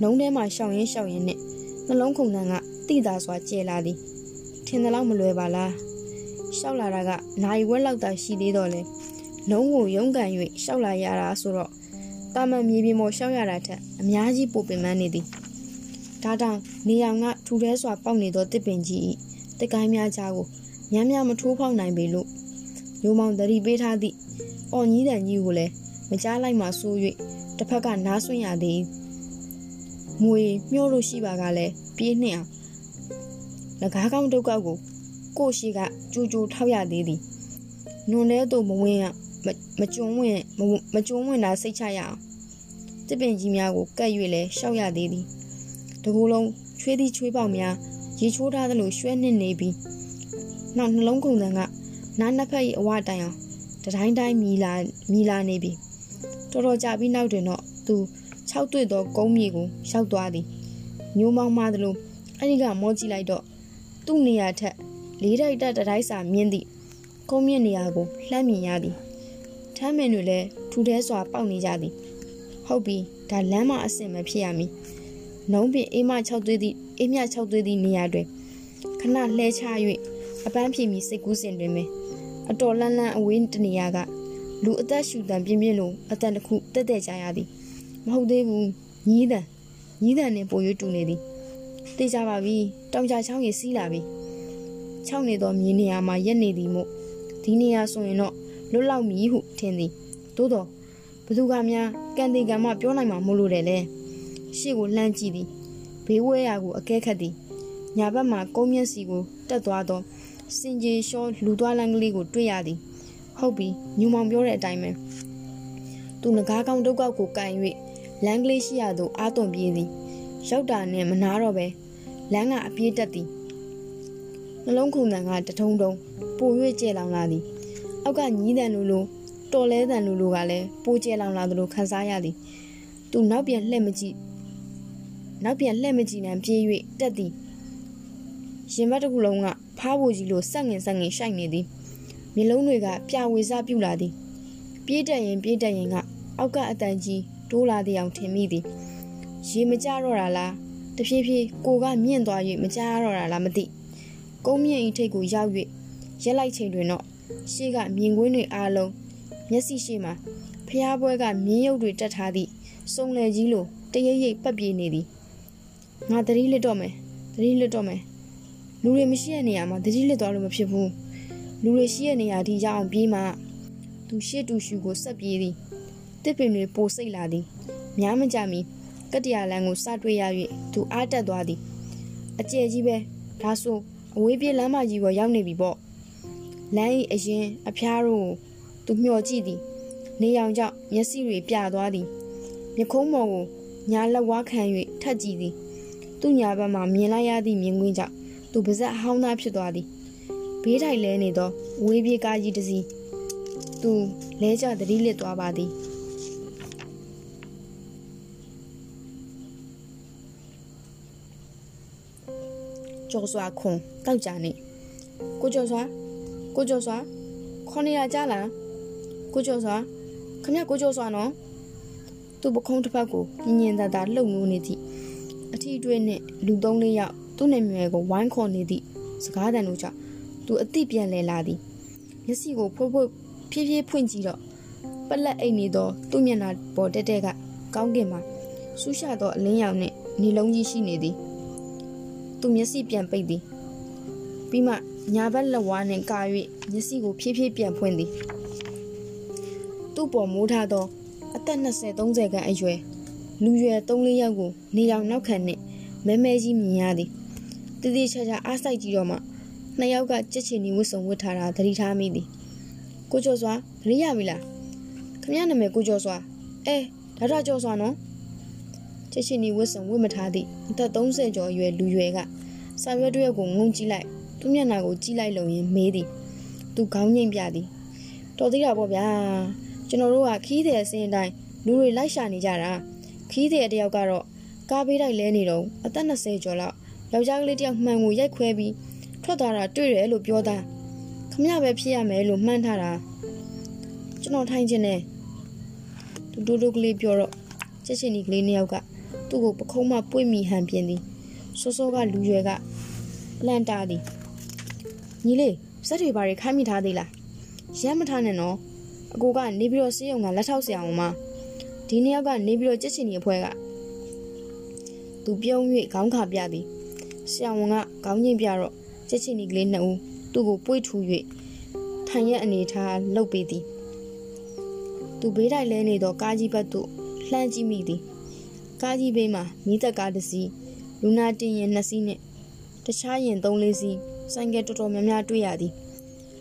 နှုံးထဲမှာရှောင်ရင်းရှောင်ရင်းနဲ့နှလုံးခုန်တန်းကတိတာစွာကျဲလာသည်ထင်တယ်လို့မလွယ်ပါလားရှောက်လာတာကနိုင်ဝက်လောက်သာရှိသေးတော့လေလုံးကိုရုန်းကန်၍ရှောက်လာရတာဆိုတော့တာမန်မြေပြင်ပေါ်ရှောက်ရတာထက်အများကြီးပိုပင်ပန်းနေသည်ဒါတောင်နေရောင်ကထူထဲစွာပေါက်နေသောတစ်ပင်ကြီး၏တကိုင်းများကြားကိုများများမထိုးဖောက်နိုင်ပေလို့ ညိုမောင်တရီပေးထားသည့်အော်ကြီးတန်ကြီးကိုလည်းမကြားလိုက်မှဆိုး၍တစ်ဖက်ကနားဆွင့်ရသည်ငွေမျောလို့ရှိပါကလည်းပြေးနှင့်အောင်ငကားကောင်းဒုက္ခကိုကိုရှိကကြိုးကြိုးထောက်ရသေးသည်နွန်ထဲသို့မဝင်ရမကျွန်းဝင်မကျွန်းဝင်တာစိတ်ချရအောင်တစ်ပင်ကြီးများကိုကတ်၍လဲရှောက်ရသေးသည်တကူလုံးချွေးသည့်ချွေးပေါက်များရေချိုးထားသလိုရွှဲနှင့်နေပြီးနောက်နှလုံးကုန်တန်က နားနှစ်ဖက်၏အဝတိုင်အောင်တတိုင်းတိုင်းမီလာမီလာနေပြီတော်တော်ကြာပြီးနောက်တွင်တော့သူ၆တွေ့သောကုန်းမြေကိုရောက်သွားသည်ညိုမောင်းမှသလိုအဲ့ဒီကမောကြည့်လိုက်တော့သူ့နေရာထက်လေးတိုက်တက်တတိုင်းစာမြင့်သည့်ကုန်းမြင့်နေရာကိုလှမ်းမြင်ရသည်ထမ်းမင်တွေလည်းထူထဲစွာပေါက်နေကြသည်ဟုတ်ပြီဒါလမ်းမအဆင်မဖြစ်ရမည်နှုံးပင်အေးမ၆သွေးသည့်အေးမြ၆သွေးသည့်နေရာတွင်ခဏလှဲချ၍အပန်းဖြေမီစိတ်ကူးစင်တွင်ပင် အတော်လန်းလန်းအဝေးတနေရာကလူအသက်ရှူတံပြင်းပြင်းလိုအတန်တစ်ခုတက်တက်ကြရသည်မဟုတ်သေးဘူးညီးတန်ညီးတန်နဲ့ပို၍တူနေသည်သိကြပါပြီတောင်ကြချောင်းကြီးစီးလာပြီချောင်းနေသောမြေနေရာမှာရက်နေသည်မို့ဒီနေရာဆိုရင်တော့လွတ်လောက်မည်ဟုထင်သည်သို့တော့ဘသူကများကန်တေကံမှပြောနိုင်မှာမလို့တယ်လေရှေ့ကိုလှမ်းကြည့်သည်ဘေးဝဲရာကိုအကဲခတ်သည်ညာဘက်မှာကုန်းမျက်စီကိုတက်သွားသော စင်ကြီးရှောလူသွားလမ်းကလေးကိုတွေ့ရသည်ဟုတ်ပြီညူမောင်ပြောတဲ့အတိုင်းပဲသူငကားကောင်းဒုက္ခကိုကန်၍လမ်းကလေးရှိရသို့အာသွန်ပြေးသည်ရောက်တာနဲ့မနာတော့ပဲလမ်းကအပြေးတက်သည်နှလုံးခုန်တန်ကတထုံထုံပို၍ကျဲလောင်လာသည်အောက်ကညီးတန်လိုလိုတော်လဲတန်လိုလိုကလည်းပိုကျဲလောင်လာသလိုခံစားရသည်သူနောက်ပြန်လှည့်မကြည့်နောက်ပြန်လှည့်မကြည့်နိုင်ပြေး၍တက်သည်ရင်ဘတ်တစ်ခုလုံးက ဖားဖို့ကြီးလိုဆက်ငင်ဆက်ငင်ရှိုက်နေသည်မျက်လုံးတွေကပြဝေစပြုလာသည် ပြေးတက်ရင်ပြေးတက်ရင်ကအောက်ကအတန်ကြီးတိုးလာတဲ့အောင်ထင်မိသည်ရေမကြတော့တာလားတဖြည်းဖြည်းကိုကမြင့်သွား၍မကြတော့တာလားမသိကုန်းမြင့်ဤထိတ်ကိုရောက်၍ရက်လိုက်ချိန်တွင်တော့ရှေ့ကမြင်ကွင်းတွေအားလုံးမျက်စိရှိမှဖျားပွဲကမြင်းရုပ်တွေတက်ထားသည့်စုံလယ်ကြီးလိုတရိပ်ရိပ်ပတ်ပြေးနေသည်ငါတတိလစ်တော့မယ်တတိလစ်တော့မယ် လူတွေမရှိတဲ့နေရာမှာတတိလစ်သွားလို့မဖြစ်ဘူးလူတွေရှိတဲ့နေရာဒီရောက်အောင်ပြေးမှသူရှေ့တူရှူကိုဆက်ပြေးသည်တစ်ပင်တွေပိုစိတ်လာသည်များမကြမီကတ္တရာလန်ကိုစတွေ့ရ၍သူအားတက်သွားသည်အကျယ်ကြီးပဲဒါဆိုအဝေးပြေးလမ်းမကြီးပေါ်ရောက်နေပြီပေါ့လမ်း၏အရင်အဖျားတို့ကိုသူမျှော်ကြည့်သည်နေရောင်ကြောင့်မျက်စိတွေပြသွားသည်မြခုံးမော်ကိုညာလက်ဝါးခံ၍ထက်ကြည့်သည်သူ့ညာဘက်မှမြင်လိုက်ရသည့်မြင်ကွင်းကြောင့် သူပါဇက်အဟောင်းသားဖြစ်သွားသည်ဘေးထိုင်လဲနေသောဝေးပြေးကားကြီးတစ်စီးသူလဲကျသတိလစ်သွားပါသည်ကျော်စွာခွန်တောက်ကြနေကိုကျော်စွာကိုကျော်စွာခေါနေရကြလားကိုကျော်စွာခမရကိုကျော်စွာနော်သူပခုံးတစ်ဖက်ကိုညင်ညင်သာသာလှုပ်ငိုးနေသည့်အထီးတွဲနဲ့လူသုံးလေးယောက် သူ့နာမည်ကိုဝိုင်းခေါ်နေသည့်စကားတန်တို့ကြောင့်သူအသိပြန်လဲလာသည်မျက်စိကိုဖွဖွဖြည်းဖြည်းဖွင့်ကြည့်တော့ပလက်အိတ်နေသောသူ့မျက်နှာပေါ်တက်တက်ကကောင်းကင်မှာဆူးရှသောအလင်းရောင်နှင့်နေလုံးကြီးရှိနေသည်သူမျက်စိပြန်ပိတ်သည်ပြီးမှညာဘက်လက်ဝါးနှင့်ကာ၍မျက်စိကိုဖြည်းဖြည်းပြန်ဖွင့်သည်သူ့ပေါ်မိုးထားသောအသက်20-30ခန့်အရွယ်လူရွယ်3-4ယောက်ကိုနေရောင်နောက်ခံနှင့်မဲမဲကြီးမြင်ရသည် တည်တည်ချာချာအားစိုက်ကြည့်တော့မှနှစ်ယောက်ကကြက်ချင်နီဝတ်စုံဝတ်ထားတာသတိထားမိသည်ကိုကျော်စွာသတိရပြီလားခမရနာမည်ကိုကျော်စွာအဲဒါတော့ကျော်စွာနော်ကြက်ချင်နီဝတ်စုံဝတ်မထားသည့်အသက်30ကျော်အရွယ်လူရွယ်ကစာရွက်တစ်ရွက်ကိုငုံကြည့်လိုက်သူ့မျက်နှာကိုကြည့်လိုက်လုံရင်မေးသည်သူခေါင်းငိမ့်ပြသည်တော်သေးတာပေါ့ဗျာကျွန်တော်တို့ကခီးတဲ့အစင်းတိုင်းလူတွေလိုက်ရှာနေကြတာခီးတဲ့တယောက်ကတော့ကားဘေးတိုက်လဲနေတော့အသက်20ကျော်လောက် ယောက်ျားကလေးတယောက်မှန်ကိုရိုက်ခွဲပြီးထွက်သွားတာတွေ့တယ်လို့ပြောတာခမရပဲဖြစ်ရမယ်လို့မှန်းထားတာကျွန်တော်ထိုင်ခြင်းနဲ့တူတူတူကလေးပြောတော့ချက်ချင်းဒီကလေးနှစ်ယောက်ကသူ့ကိုပခုံးမှပွေ့မိဟန်ပြင်းသည်စောစောကလူရွယ်ကလန့်တာသည်ညီလေးစက်တွေဘာတွေခိုင်းမိထားသေးလားရမ်းမထားနဲ့နော်အကိုကနေပြီးတော့စေးရုံကလက်ထောက်ဆရာအောင်မဒီနှစ်ယောက်ကနေပြီးတော့ကြက်ချင်ဒီအဖွဲကသူပြုံး၍ခေါင်းခါပြသည် ဆရာဝန်ကခေါင်းညှိပြတော့ကြက်ချင်ဒီကလေးနှစ်ဦးသူ့ကိုပွေ့ထူ၍ထိုင်ရက်အနေထားလှုပ်ပေးသည်သူဘေးတိုင်လဲနေသောကားကြီးဘက်သို့လှမ်းကြည့်မိသည်ကားကြီးဘေးမှာမိသက်ကားတစ်စီးလူနာတင်ရင်နှစ်စီးနဲ့တခြားရင်သုံးလေးစီးဆိုင်ကယ်တော်တော်များများတွေ့ရသည်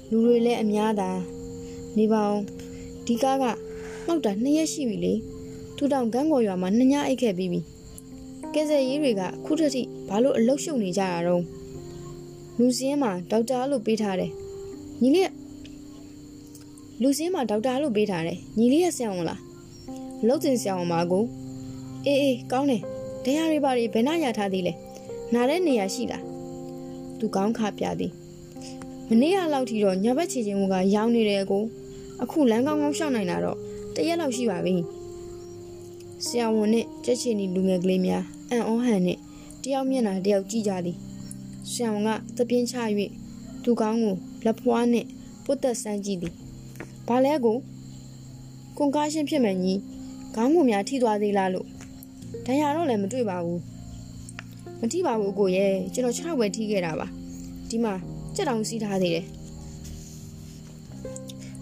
လူတွေလည်းအများသာနေပါအောင်ဒီကားကမှောက်တာနှစ်ရက်ရှိပြီလေထူတောင်ကန်းကော်ရွာမှာနှစ်ညအိတ်ခဲ့ပြီးပြီ ကဲဆယ်ရေးတွေကခုထက်ထိဘာလို့အလုရှုံနေကြတာတော့လူစင်းမှာဒေါက်တာလို့ပေးထားတယ်ညီလေးလူစင်းမှာဒေါက်တာလို့ပေးထားတယ်ညီလေးရဲ့ဆရာဝန်လားလုတ်တင်ဆရာဝန်မကိုအေးအေးကောင်းတယ်ဒဏ်ရာတွေပါတွေဘယ်နှရထားသေးလဲနားတဲ့နေရာရှိလားသူကောင်းခါပြသည်မနေ့ကလောက်ထိတော့ညဘက်ချေချင်းကရောင်းနေတယ်ကိုအခုလမ်းကောင်းကောင်းရှောက်နိုင်တာတော့တရက်လောက်ရှိပါပြီဆရာဝန်နဲ့ကြက်ချီနီလူငယ်ကလေးများ အံ့ဩဟန်နဲ့တယောက်မျက်နှာတယောက်ကြည့်ကြသည်ဆရာဝန်ကသပြင်းချ၍သူကောင်းကိုလက်ဖွားနဲ့ပုတ်သက်ဆန်းကြည့်သည်ဘာလဲကိုကွန်ကားရှင်းဖြစ်မယ်ကြီးခေါင်းကိုများထိသွားသေးလားလို့ဒဏ်ရာတော့လည်းမတွေ့ပါဘူးမထိပါဘူးကိုရဲ့ကျွန်တော်6ဝက်ထိခဲ့တာပါဒီမှာကြက်တောင်စီးထားသေးတယ်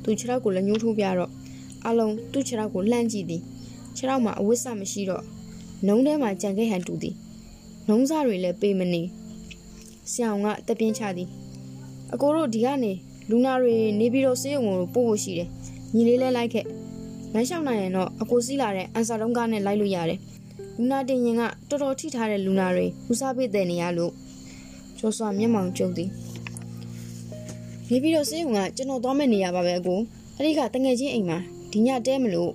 သူခြေထောက်ကိုလည်းညှိုးထိုးပြတော့အလုံးသူ့ခြေထောက်ကိုလှမ်းကြည့်သည်ခြေထောက်မှာအဝတ်စမရှိတော့ နှုံးထဲမှာကြံခဲ့ဟန်တူသည်နှုံးစားတွေလည်းပေးမနေဆရာကတပြင်းချသည်အကိုတို့ဒီကနေလူနာတွေနေပြီးတော့ဆေးရုံကိုပို့ဖို့ရှိတယ်ညီလေးလဲလိုက်ခဲ့လမ်းလျှောက်နိုင်ရင်တော့အကိုစီးလာတဲ့အန်ဆာတုံးကားနဲ့လိုက်လို့ရတယ်လူနာတင်ရင်ကတော်တော်ထိထားတဲ့လူနာတွေဦးစားပေးတဲ့နေရလို့ကျော်စွာမျက်မှောင်ကျုံသည်နေပြီးတော့ဆေးရုံကကျွန်တော်သွားမဲ့နေရပါပဲအကိုအဲ့ဒီကတငယ်ချင်းအိမ်မှာဒီညတဲမလို့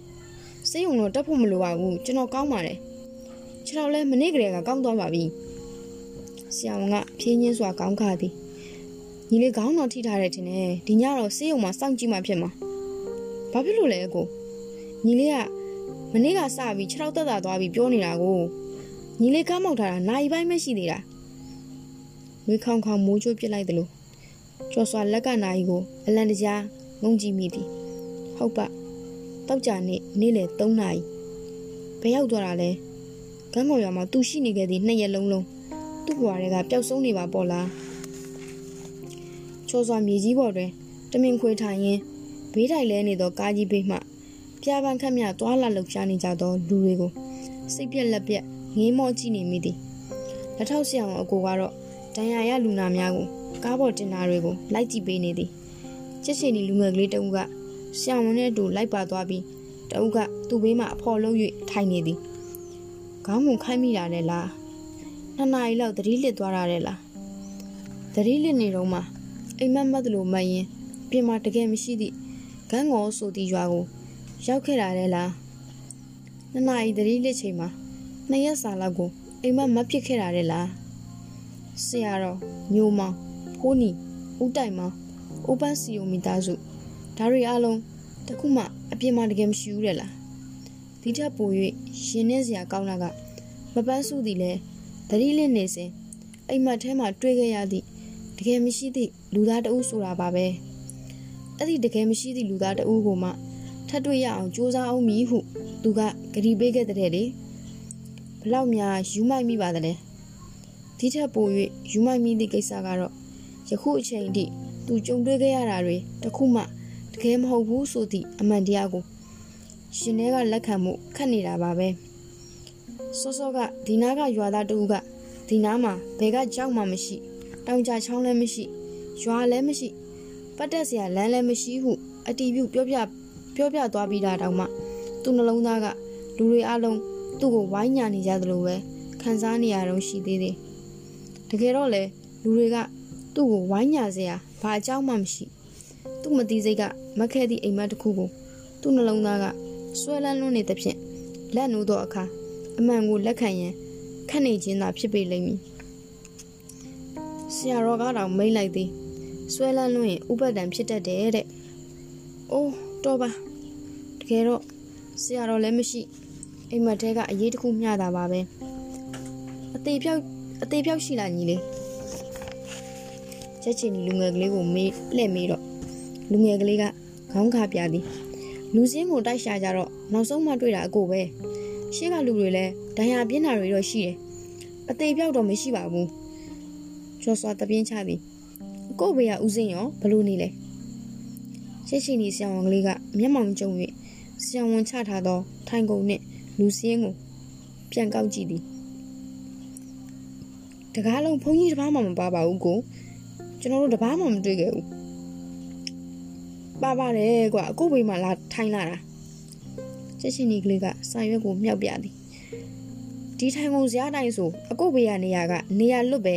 ဆေးရုံတော့တက်ဖို့မလိုပါဘူးကျွန်တော်ကောင်းပါတယ် ခြေတော်လဲမနေ့ကလေးကကောင်းသွားပါပြီဆရာဝန်ကဖြင်းချင်းစွာကောင်းခါသည်ညီလေးခေါင်းတော်ထိထားတဲ့တင်နဲ့ဒီညတော့ဆေးရုံမှာစောင့်ကြည့်မှဖြစ်မှာဘာဖြစ်လို့လဲအကိုညီလေးကမနေ့ကစပြီးခြေထောက်တက်တာသွားပြီးပြောနေတာကိုညီလေးကားမောက်ထားတာနိုင်ပိုင်းမရှိသေးတာဝေခေါင်ခေါင်မိုးချိုးပစ်လိုက်တယ်လို့ကျော်စွာလက်ကနာရီကိုအလန်တကြားငုံကြည့်မိသည်ဟုတ်ပါတောက်ကြနေ့နေ့လယ်3နာရီဘယ်ရောက်သွားတာလဲ ကန်းကော်ရွာမှာသူရှိနေခဲ့သည့်နှစ်ရက်လုံးလုံးသူ့ဘွားတွေကပျောက်ဆုံးနေပါပေါ့လားချောစွာမြေကြီးပေါ်တွင်တမင်ခွေထိုင်ရင်းဘေးတိုင်လဲနေသောကားကြီးဘေးမှပြာပန်းခတ်မြသွာလာလှုပ်ရှားနေကြသောလူတွေကိုစိတ်ပြက်လက်ပြက်ငေးမော့ကြည့်နေမိသည်လက်ထောက်ဆရာဝန်အကိုကတော့ဒဏ်ရာရလူနာများကိုကားပေါ်တင်တာတွေကိုလိုက်ကြည့်ပေးနေသည်ချက်ချင်းဒီလူငယ်ကလေးတဦးကဆရာဝန်နဲ့အတူလိုက်ပါသွားပြီးတဦးကသူ့ဘေးမှာအဖော်လုံး၍ထိုင်နေသည် ခေါင်းမုံခိုင်းမိတာလေလားနှစ်နာရီလောက်သတိလစ်သွားတာလေလားသတိလစ်နေတော့မှအိမ်မက်မက်တလို့မရင်ပြင်မှာတကယ်မရှိသည့်ဂန်းငေါ်ဆိုသည့်ရွာကို ရောက်ခဲ့တာလေလားနှစ်နာရီသတိလစ်ချိန်မှာနှစ်ရက်စာလောက်ကိုအိမ်မက်မဖြစ်ခဲ့တာလေလားဆရာတော်ညိုမောင်ဖိုးနီဦးတိုင်မောင်အိုပန်းစီယိုမီသားစုဒါတွေအလုံးတခုမှအပြစ်မှတကယ်မရှိဘူးတဲ့လား ဒီထက်ပို၍ရှင်နေစရာကောင်းတာကမပန်းစုသည်လဲသတိလစ်နေစဉ်အိမ်မက်ထဲမှာတွေ့ခဲ့ရသည့်တကယ်မရှိသည့်လူသားတအုပ်ဆိုတာပါပဲအဲ့ဒီတကယ်မရှိသည့်လူသားတအုပ်ကိုမှထပ်တွေ့ရအောင်ကြိုးစားအောင်မည်ဟုသူကကြတီပေးခဲ့တဲ့လေဘလောက်များယူမိုက်မိပါသလဲဒီထက်ပို၍ယူမိုက်မိသည့်ကိစ္စကတော့ယခုအချိန်ထိသူကြုံတွေ့ခဲ့ရတာတွေတခုမှတကယ်မဟုတ်ဘူးဆိုသည့်အမှန်တရားကို ရှင်ထဲကလက်ခံမှုခက်နေတာပါပဲစောစောကဒီနားကရွာသားတူကဒီနားမှာဘယ်ကကြောက်မှမရှိ တောင်ကြချောင်းလည်းမရှိရွာလည်းမရှိ ပတ်တက်စရာလမ်းလည်းမရှိဟုအတီးပြုပြောပြပြောပြသွားပြီးတာတောင်မှသူ့နှလုံးသားကလူတွေအလုံးသူ့ကိုဝိုင်းညာနေကြသလိုပဲခံစားနေရတော့ရှိသေးတယ်တကယ်တော့လေလူတွေကသူ့ကိုဝိုင်းညာစရာဘာအကြောင်းမှမရှိ သူ့မသိစိတ်ကမက်ခဲသည့်အိမ်မက်တစ်ခုကိုသူ့နှလုံးသားက ဆွဲလန်းလွန်းနေသဖြင့်လက်နိုးသောအခါအမှန်ကိုလက်ခံရန်ခက်နေခြင်းသာဖြစ်ပေလိမ့်မည်ဆရာတော်ကတော့မိတ်လိုက်သည်ဆွဲလန်းလွန်းရင်ဥပဒံဖြစ်တတ်တယ်တဲ့အိုးတော့ပါတကယ်တော့ဆရာတော်လည်းမရှိအိမ်မက်တဲကအရေးတစ်ခုမျှတာပါပဲအသေးပြောက်အသေးပြောက်ရှိလာညီလေးချက်ချင်းလူငယ်ကလေးကိုမေးလှည့်မေးတော့လူငယ်ကလေးကခေါင်းခါပြသည် လူစင်းကိုတိုက်ရှာကြတော့နောက်ဆုံးမှတွေ့တာအကိုပဲရှေ့ကလူတွေလည်းဒဏ်ရာပြင်းတာတွေတော့ရှိတယ်အသေးပြောက်တော့မရှိပါဘူးကျော်စွာတပြင်းချသည်အကိုဘေးကဦးစင်းရောဘလို့နေလဲရှေ့ရှိနေဆရာဝန်ကလေးကမျက်မှောင်ကျုံ၍ဆရာဝန်ချထားသော ထိုင်ကုန်နှင့်လူစင်းကိုပြန်ကောက်ကြည့်သည်တကားလုံးဘုန်းကြီးတစ်ပါးမှမပါပါဘူးကိုကျွန်တော်တို့တစ်ပါးမှမတွေ့ခဲ့ဘူး ပါပါတယ်ကွာအခုဘေးမှာလာထိုင်လာတာချက်ချင်းဒီကလေးကစာရွက်ကိုမြောက်ပြသည်ဒီထိုင်ကုန်စရာတိုင်းဆိုအခုဘေးရနေရကနေရလွတ်ပဲ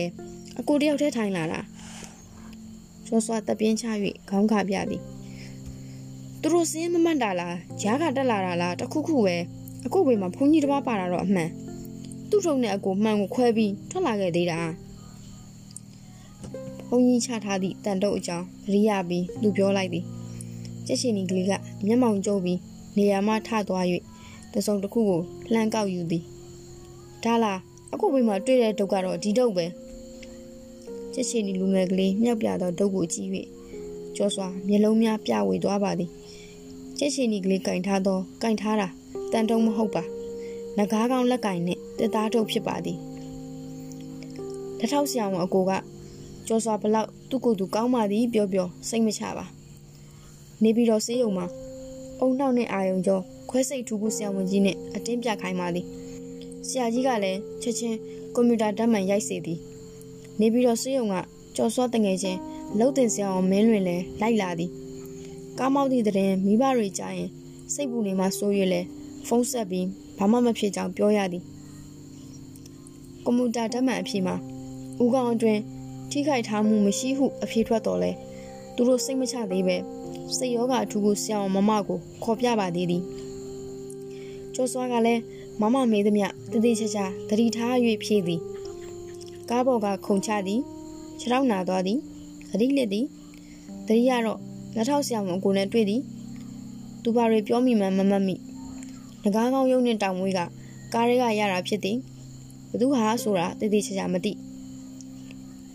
အကိုတယောက်တည်းထိုင်လာတာစောစောတပြင်းချ၍ခေါင်းခါပြသည်သူတို့စင်းမမှတ်တာလားဂျားကတက်လာတာလားတခုခုပဲအခုဘေးမှာဘုန်းကြီးတစ်ပါးပါတာတော့အမှန်သူ့ထုံနဲ့အကိုမှန်ကိုခွဲပြီးထွက်လာခဲ့သေးတာဘုန်းကြီးချထားသည့်တန်တုပ်အကြောင်းသတိရပြီးလူပြောလိုက်သည် ကျက်ရှင်ဒီကလေးကမျက်မှောင်ကျုပ်ပြီးနေရာမှထသွား၍တစုံတစ်ခုကိုလှမ်းကောက်ယူသည်ဒါလားအခုဘေးမှာတွေ့တဲ့ဒုတ်ကတော့ဒီဒုတ်ပဲကျက်ရှင်ဒီလူငယ်ကလေးမြောက်ပြသောဒုတ်ကိုကြည့်၍ကြောစွာမျက်လုံးများပြဝေသွားပါသည်ကျက်ရှင်ဒီကလေးကင်ထားသောကင်ထားတာတန်တုံးမဟုတ်ပါငကားကောင်းလက်ကင်နဲ့တက်သားထုတ်ဖြစ်ပါသည်တထောက်ဆရာဝန်အကိုကကြောစွာဘလောက်သူ့ကိုယ်သူကောင်းပါသည်ပြောပြောစိတ်မချပါ နေပြီးတော့ဆေးရုံမှာအုံနောက်နဲ့အာယုံကျော်ခွဲစိတ်ထူဖို့ဆရာဝန်ကြီးနဲ့အတင်းပြခိုင်းပါသည်ဆရာကြီးကလည်းချက်ချင်းကွန်ပျူတာဓာတ်မှန်ရိုက်စေသည်နေပြီးတော့ဆေးရုံကကြော်စောတငယ်ချင်းလှုပ်တင်ဆရာအောင်မင်းလွင်လဲလိုက်လာသည်ကားမောက်သည့်တဲ့မိဘတွေကြားရင်စိတ်ပူနေမှစိုးရွလဲဖုန်းဆက်ပြီးဘာမှမဖြစ်ကြောင်းပြောရသည်ကွန်ပျူတာဓာတ်မှန်အဖြစ်မှာဦးကောင်အတွင်းထိခိုက်ထားမှုမရှိဟုအဖြေထွက်တော်လဲသူတို့စိတ်မချသေးပဲ စိတ်ယောဂအထူးကိုဆရာမမကိုခေါ်ပြပါသေးသည်ကျော်စွာကလည်းမမမေးသည်မြတတိချာချာတတိထား၍ဖြည့်သည်ကားပေါ်ကခုန်ချသည်ခြေထောက်နာသွားသည်သတိလစ်သည်သတိရတော့လက်ထောက်ဆရာဝန်ကိုနဲ့တွေ့သည်သူဘာတွေပြောမိမှမမတ်မိငကားကောင်းရုံနဲ့တောင်မွေးကကားရဲကရတာဖြစ်သည်ဘသူဟာဆိုတာတည်တည်ချာချာမသိ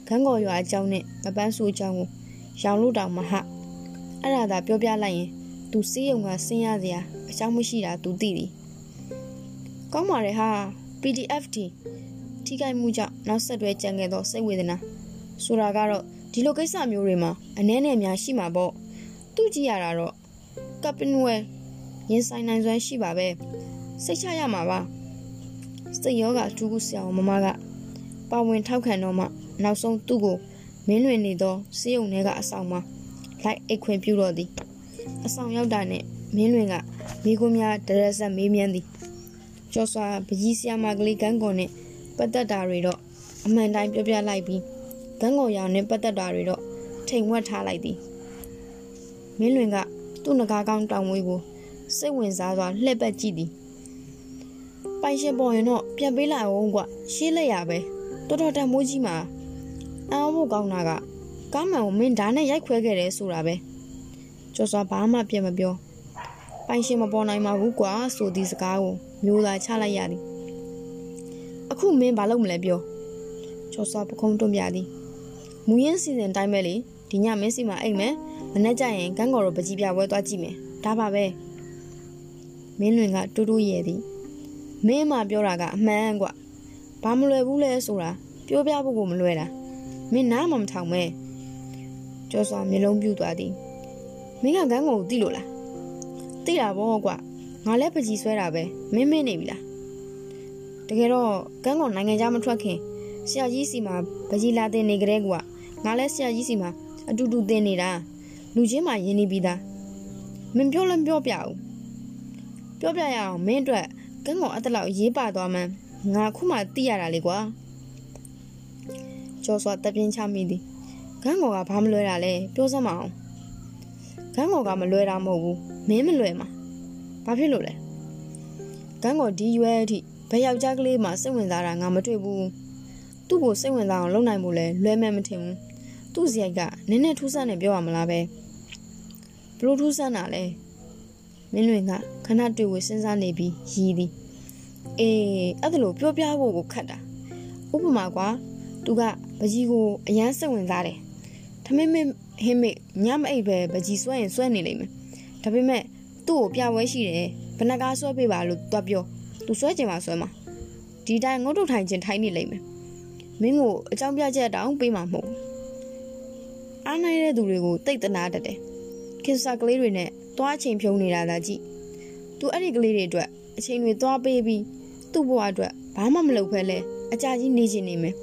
ခန်းကော်ရွာအကြောင်းနဲ့မပန်းဆူအကြောင်းကိုရောင်လို့တောင်မဟ အဲ့ဒါသာပြောပြလိုက်ရင်သူစေးရုံကဆင်းရစရာအကြောင်းမရှိတာသူသိသည်ကောင်းပါတယ်ဟာ PDF တီထိခိုက်မှုကြောင့်နောက်ဆက်တွဲကြံခဲ့သောစိတ်ဝေဒနာဆိုတာကတော့ဒီလိုကိစ္စမျိုးတွေမှာအနည်းနဲ့များရှိမှာပေါ့သူကြည့်ရတာတော့ကပ်ပင်ဝဲရင်ဆိုင်နိုင်စွမ်းရှိပါပဲစိတ်ချရမှာပါစိတ်ယောဂထူးခုဆရာမမကပါဝင်ထောက်ခံတော့မှနောက်ဆုံးသူ့ကိုမင်းလွင်နေသောစေယုံထဲကအဆောင်မှာ လိုက်အိတ်ခွင်ပြုတော့သည်အဆောင်ရောက်တာနဲ့မင်းလွင်ကမိကုများဒရက်ဆက်မေးမြန်းသည်ကျော်စွာပကြီးဆရာမကလေးကန်းကွန်နဲ့ပတ်သက်တာတွေတော့အမှန်တိုင်းပြောပြလိုက်ပြီးဂန်းကော်ရောင်နဲ့ပတ်သက်တာတွေတော့ထိန်ဝက်ထားလိုက်သည်မင်းလွင်ကသူ့ငကားကောင်းတောင်ဝေးကိုစိတ်ဝင်စားစွာလှည့်ပတ်ကြည့်သည်ပိုင်ရှင်ပေါ်ရင်တော့ပြန်ပေးလိုက်အောင်ကွရှေးလက်ရပဲတော်တော်တန်မိုးကြီးမှာအောင်းဖို့ကောင်းတာက ကားမှန်ကိုမင်းဓာတ်နဲ့ရိုက်ခွဲခဲ့တယ်ဆိုတာပဲကျော်စွာဘာမှပြန်မပြောပိုင်ရှင်မပေါ်နိုင်ပါဘူးကွာဆိုသည့်စကားကိုမျိုးသားချလိုက်ရသည်အခုမင်းဘာလုပ်မလဲပြောကျော်စွာပခုံးတွန့်ပြသည်မူရင်းစီစဉ်တိုင်းပဲလေဒီညမင်းစီမှာအိတ်မယ်မနေ့ကျရင်ကန်းကော်တို့ပကြီးပြပွဲသွားကြည့်မယ်ဒါပါပဲမင်းလွင်ကတူးတူးရဲသည်မင်းမပြောတာကအမှန်ကွဘာမလွယ်ဘူးလဲဆိုတာပြောပြဖို့ကိုမလွယ်တာမင်းနားမမထောင်မဲ ကျော်စွာမျိုးလုံးပြူသွားသည်မင်းကကန်းကော်ကိုသိလို့လားသိတာပေါ့ကွငါလည်းပကြီးဆွဲတာပဲမင်းမင်းနေပြီလားတကယ်တော့ကန်းကော်နိုင်ငံခြားမထွက်ခင်ဆရာကြီးစီမှာပကြီးလာတင်နေကြတဲ့ကွာငါလည်းဆရာကြီးစီမှာအတူတူတင်နေတာလူချင်းမှယဉ်နေပြီးသားမင်းပြောလည်းပြောပြအောင်ပြောပြရအောင်မင်းအတွက်ကန်းကောင်အတလောက်ရေးပါသွားမှန်းငါခုမှသိရတာလေကွာကျော်စွာတပြင်းချမိသည် ကန်းကောင်ကဘာမလွဲတာလဲပြောစမ်းမအောင်ကန်းကောင်ကမလွဲတာမဟုတ်ဘူးမင်းမလွဲမှာဘာဖြစ်လို့လဲကန်းကောင်ဒီရွယ်အထိဘယ်ယောက်ျားကလေးမှစိတ်ဝင်စားတာငါမတွေ့ဘူးသူ့ကိုစိတ်ဝင်စားအောင်လုပ်နိုင်ဖို့လဲလွဲမဲ့မထင်ဘူးသူ့ဇရိုက်ကနည်းနည်းထူးဆန်းနေပြောရမလားပဲဘလို့ထူးဆန်းတာလဲမင်းလွင်ကခဏတွေ့ဝေစဉ်းစားနေပြီးရည်သည်အေးအဲ့ဒါလို့ပြောပြဖို့ကိုခတ်တာဥပမာကွာသူကပကြီးကိုအရန်စိတ်ဝင်စားတယ် ထမင်းမင်းဟင်းမေညမအိပ်ပဲပကြီးဆွဲရင်ဆွဲနေလိမ့်မယ်ဒါပေမဲ့သူ့ကိုပြပွဲရှိတယ်ဘဏ္ဍကားဆွဲပေးပါလို့တွားပြောသူဆွဲကျင်ပါဆွဲမှာဒီတိုင်းငုတ်တုတ်ထိုင်ခြင်းထိုင်နေလိမ့်မယ်မင်းကိုအကြောင်းပြချက်တောင်ပေးမှာမဟုတ်အားနိုင်တဲ့သူတွေကိုတိတ်တနာတတ်တယ်ခင်စာကလေးတွေနဲ့သွားအချိန်ဖြုံးနေတာသာကြည့်သူအဲ့ဒီကလေးတွေအတွက်အချိန်တွေသွားပေးပြီးသူ့ဘဝအတွက်ဘာမှမလုပ်ဖဲလဲအကြကြီးနေချင်နေမယ်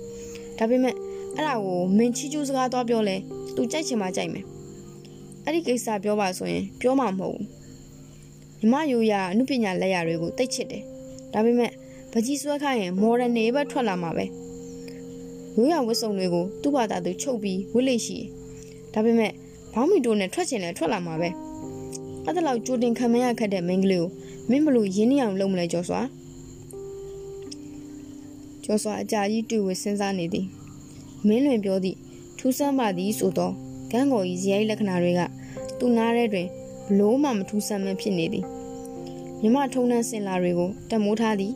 ဒါပေမဲ့ အဲ့ဒါကိုမင်းချီကျူးစကားသွားပြောလဲသူကြိုက်ချင်မှကြိုက်မယ်အဲ့ဒီကိစ္စပြောပါဆိုရင်ပြောမှာမဟုတ်ဘူးညီမယူရအမှုပညာလက်ရာတွေကိုတိတ်ချစ်တယ်ဒါပေမဲ့ပကြီးဆွဲခိုင်းရင်မော်ဒန်နေပဲထွက်လာမှာပဲရိုးရဝတ်စုံတွေကိုသူ့ဘာသာသူချုပ်ပြီးဝတ်လိရှိဒါပေမဲ့ဘောင်းမီတိုနဲ့ထွက်ချင်လဲထွက်လာမှာပဲအဲ့ဒါလောက်ကြိုတင်ခံမရခက်တဲ့မိန်းကလေးကိုမင်းဘလို့ရင်းနှီးအောင်လုပ်မလဲကျော်စွာကျော်စွာအကြာကြီးတွေ့ဝစဉ်းစားနေသည် မင်းလွင်ပြောသည့်ထူးဆန်းပါသည်ဆိုတော့ကန်းကော်ကြီးဇယိုက်လက္ခဏာတွေကသူ့နားထဲတွင်ဘလို့မှမထူးဆန်းမဖြစ်နေသည်မြမထုံနှန်းစင်လာတွေကိုတမိုးထားသည်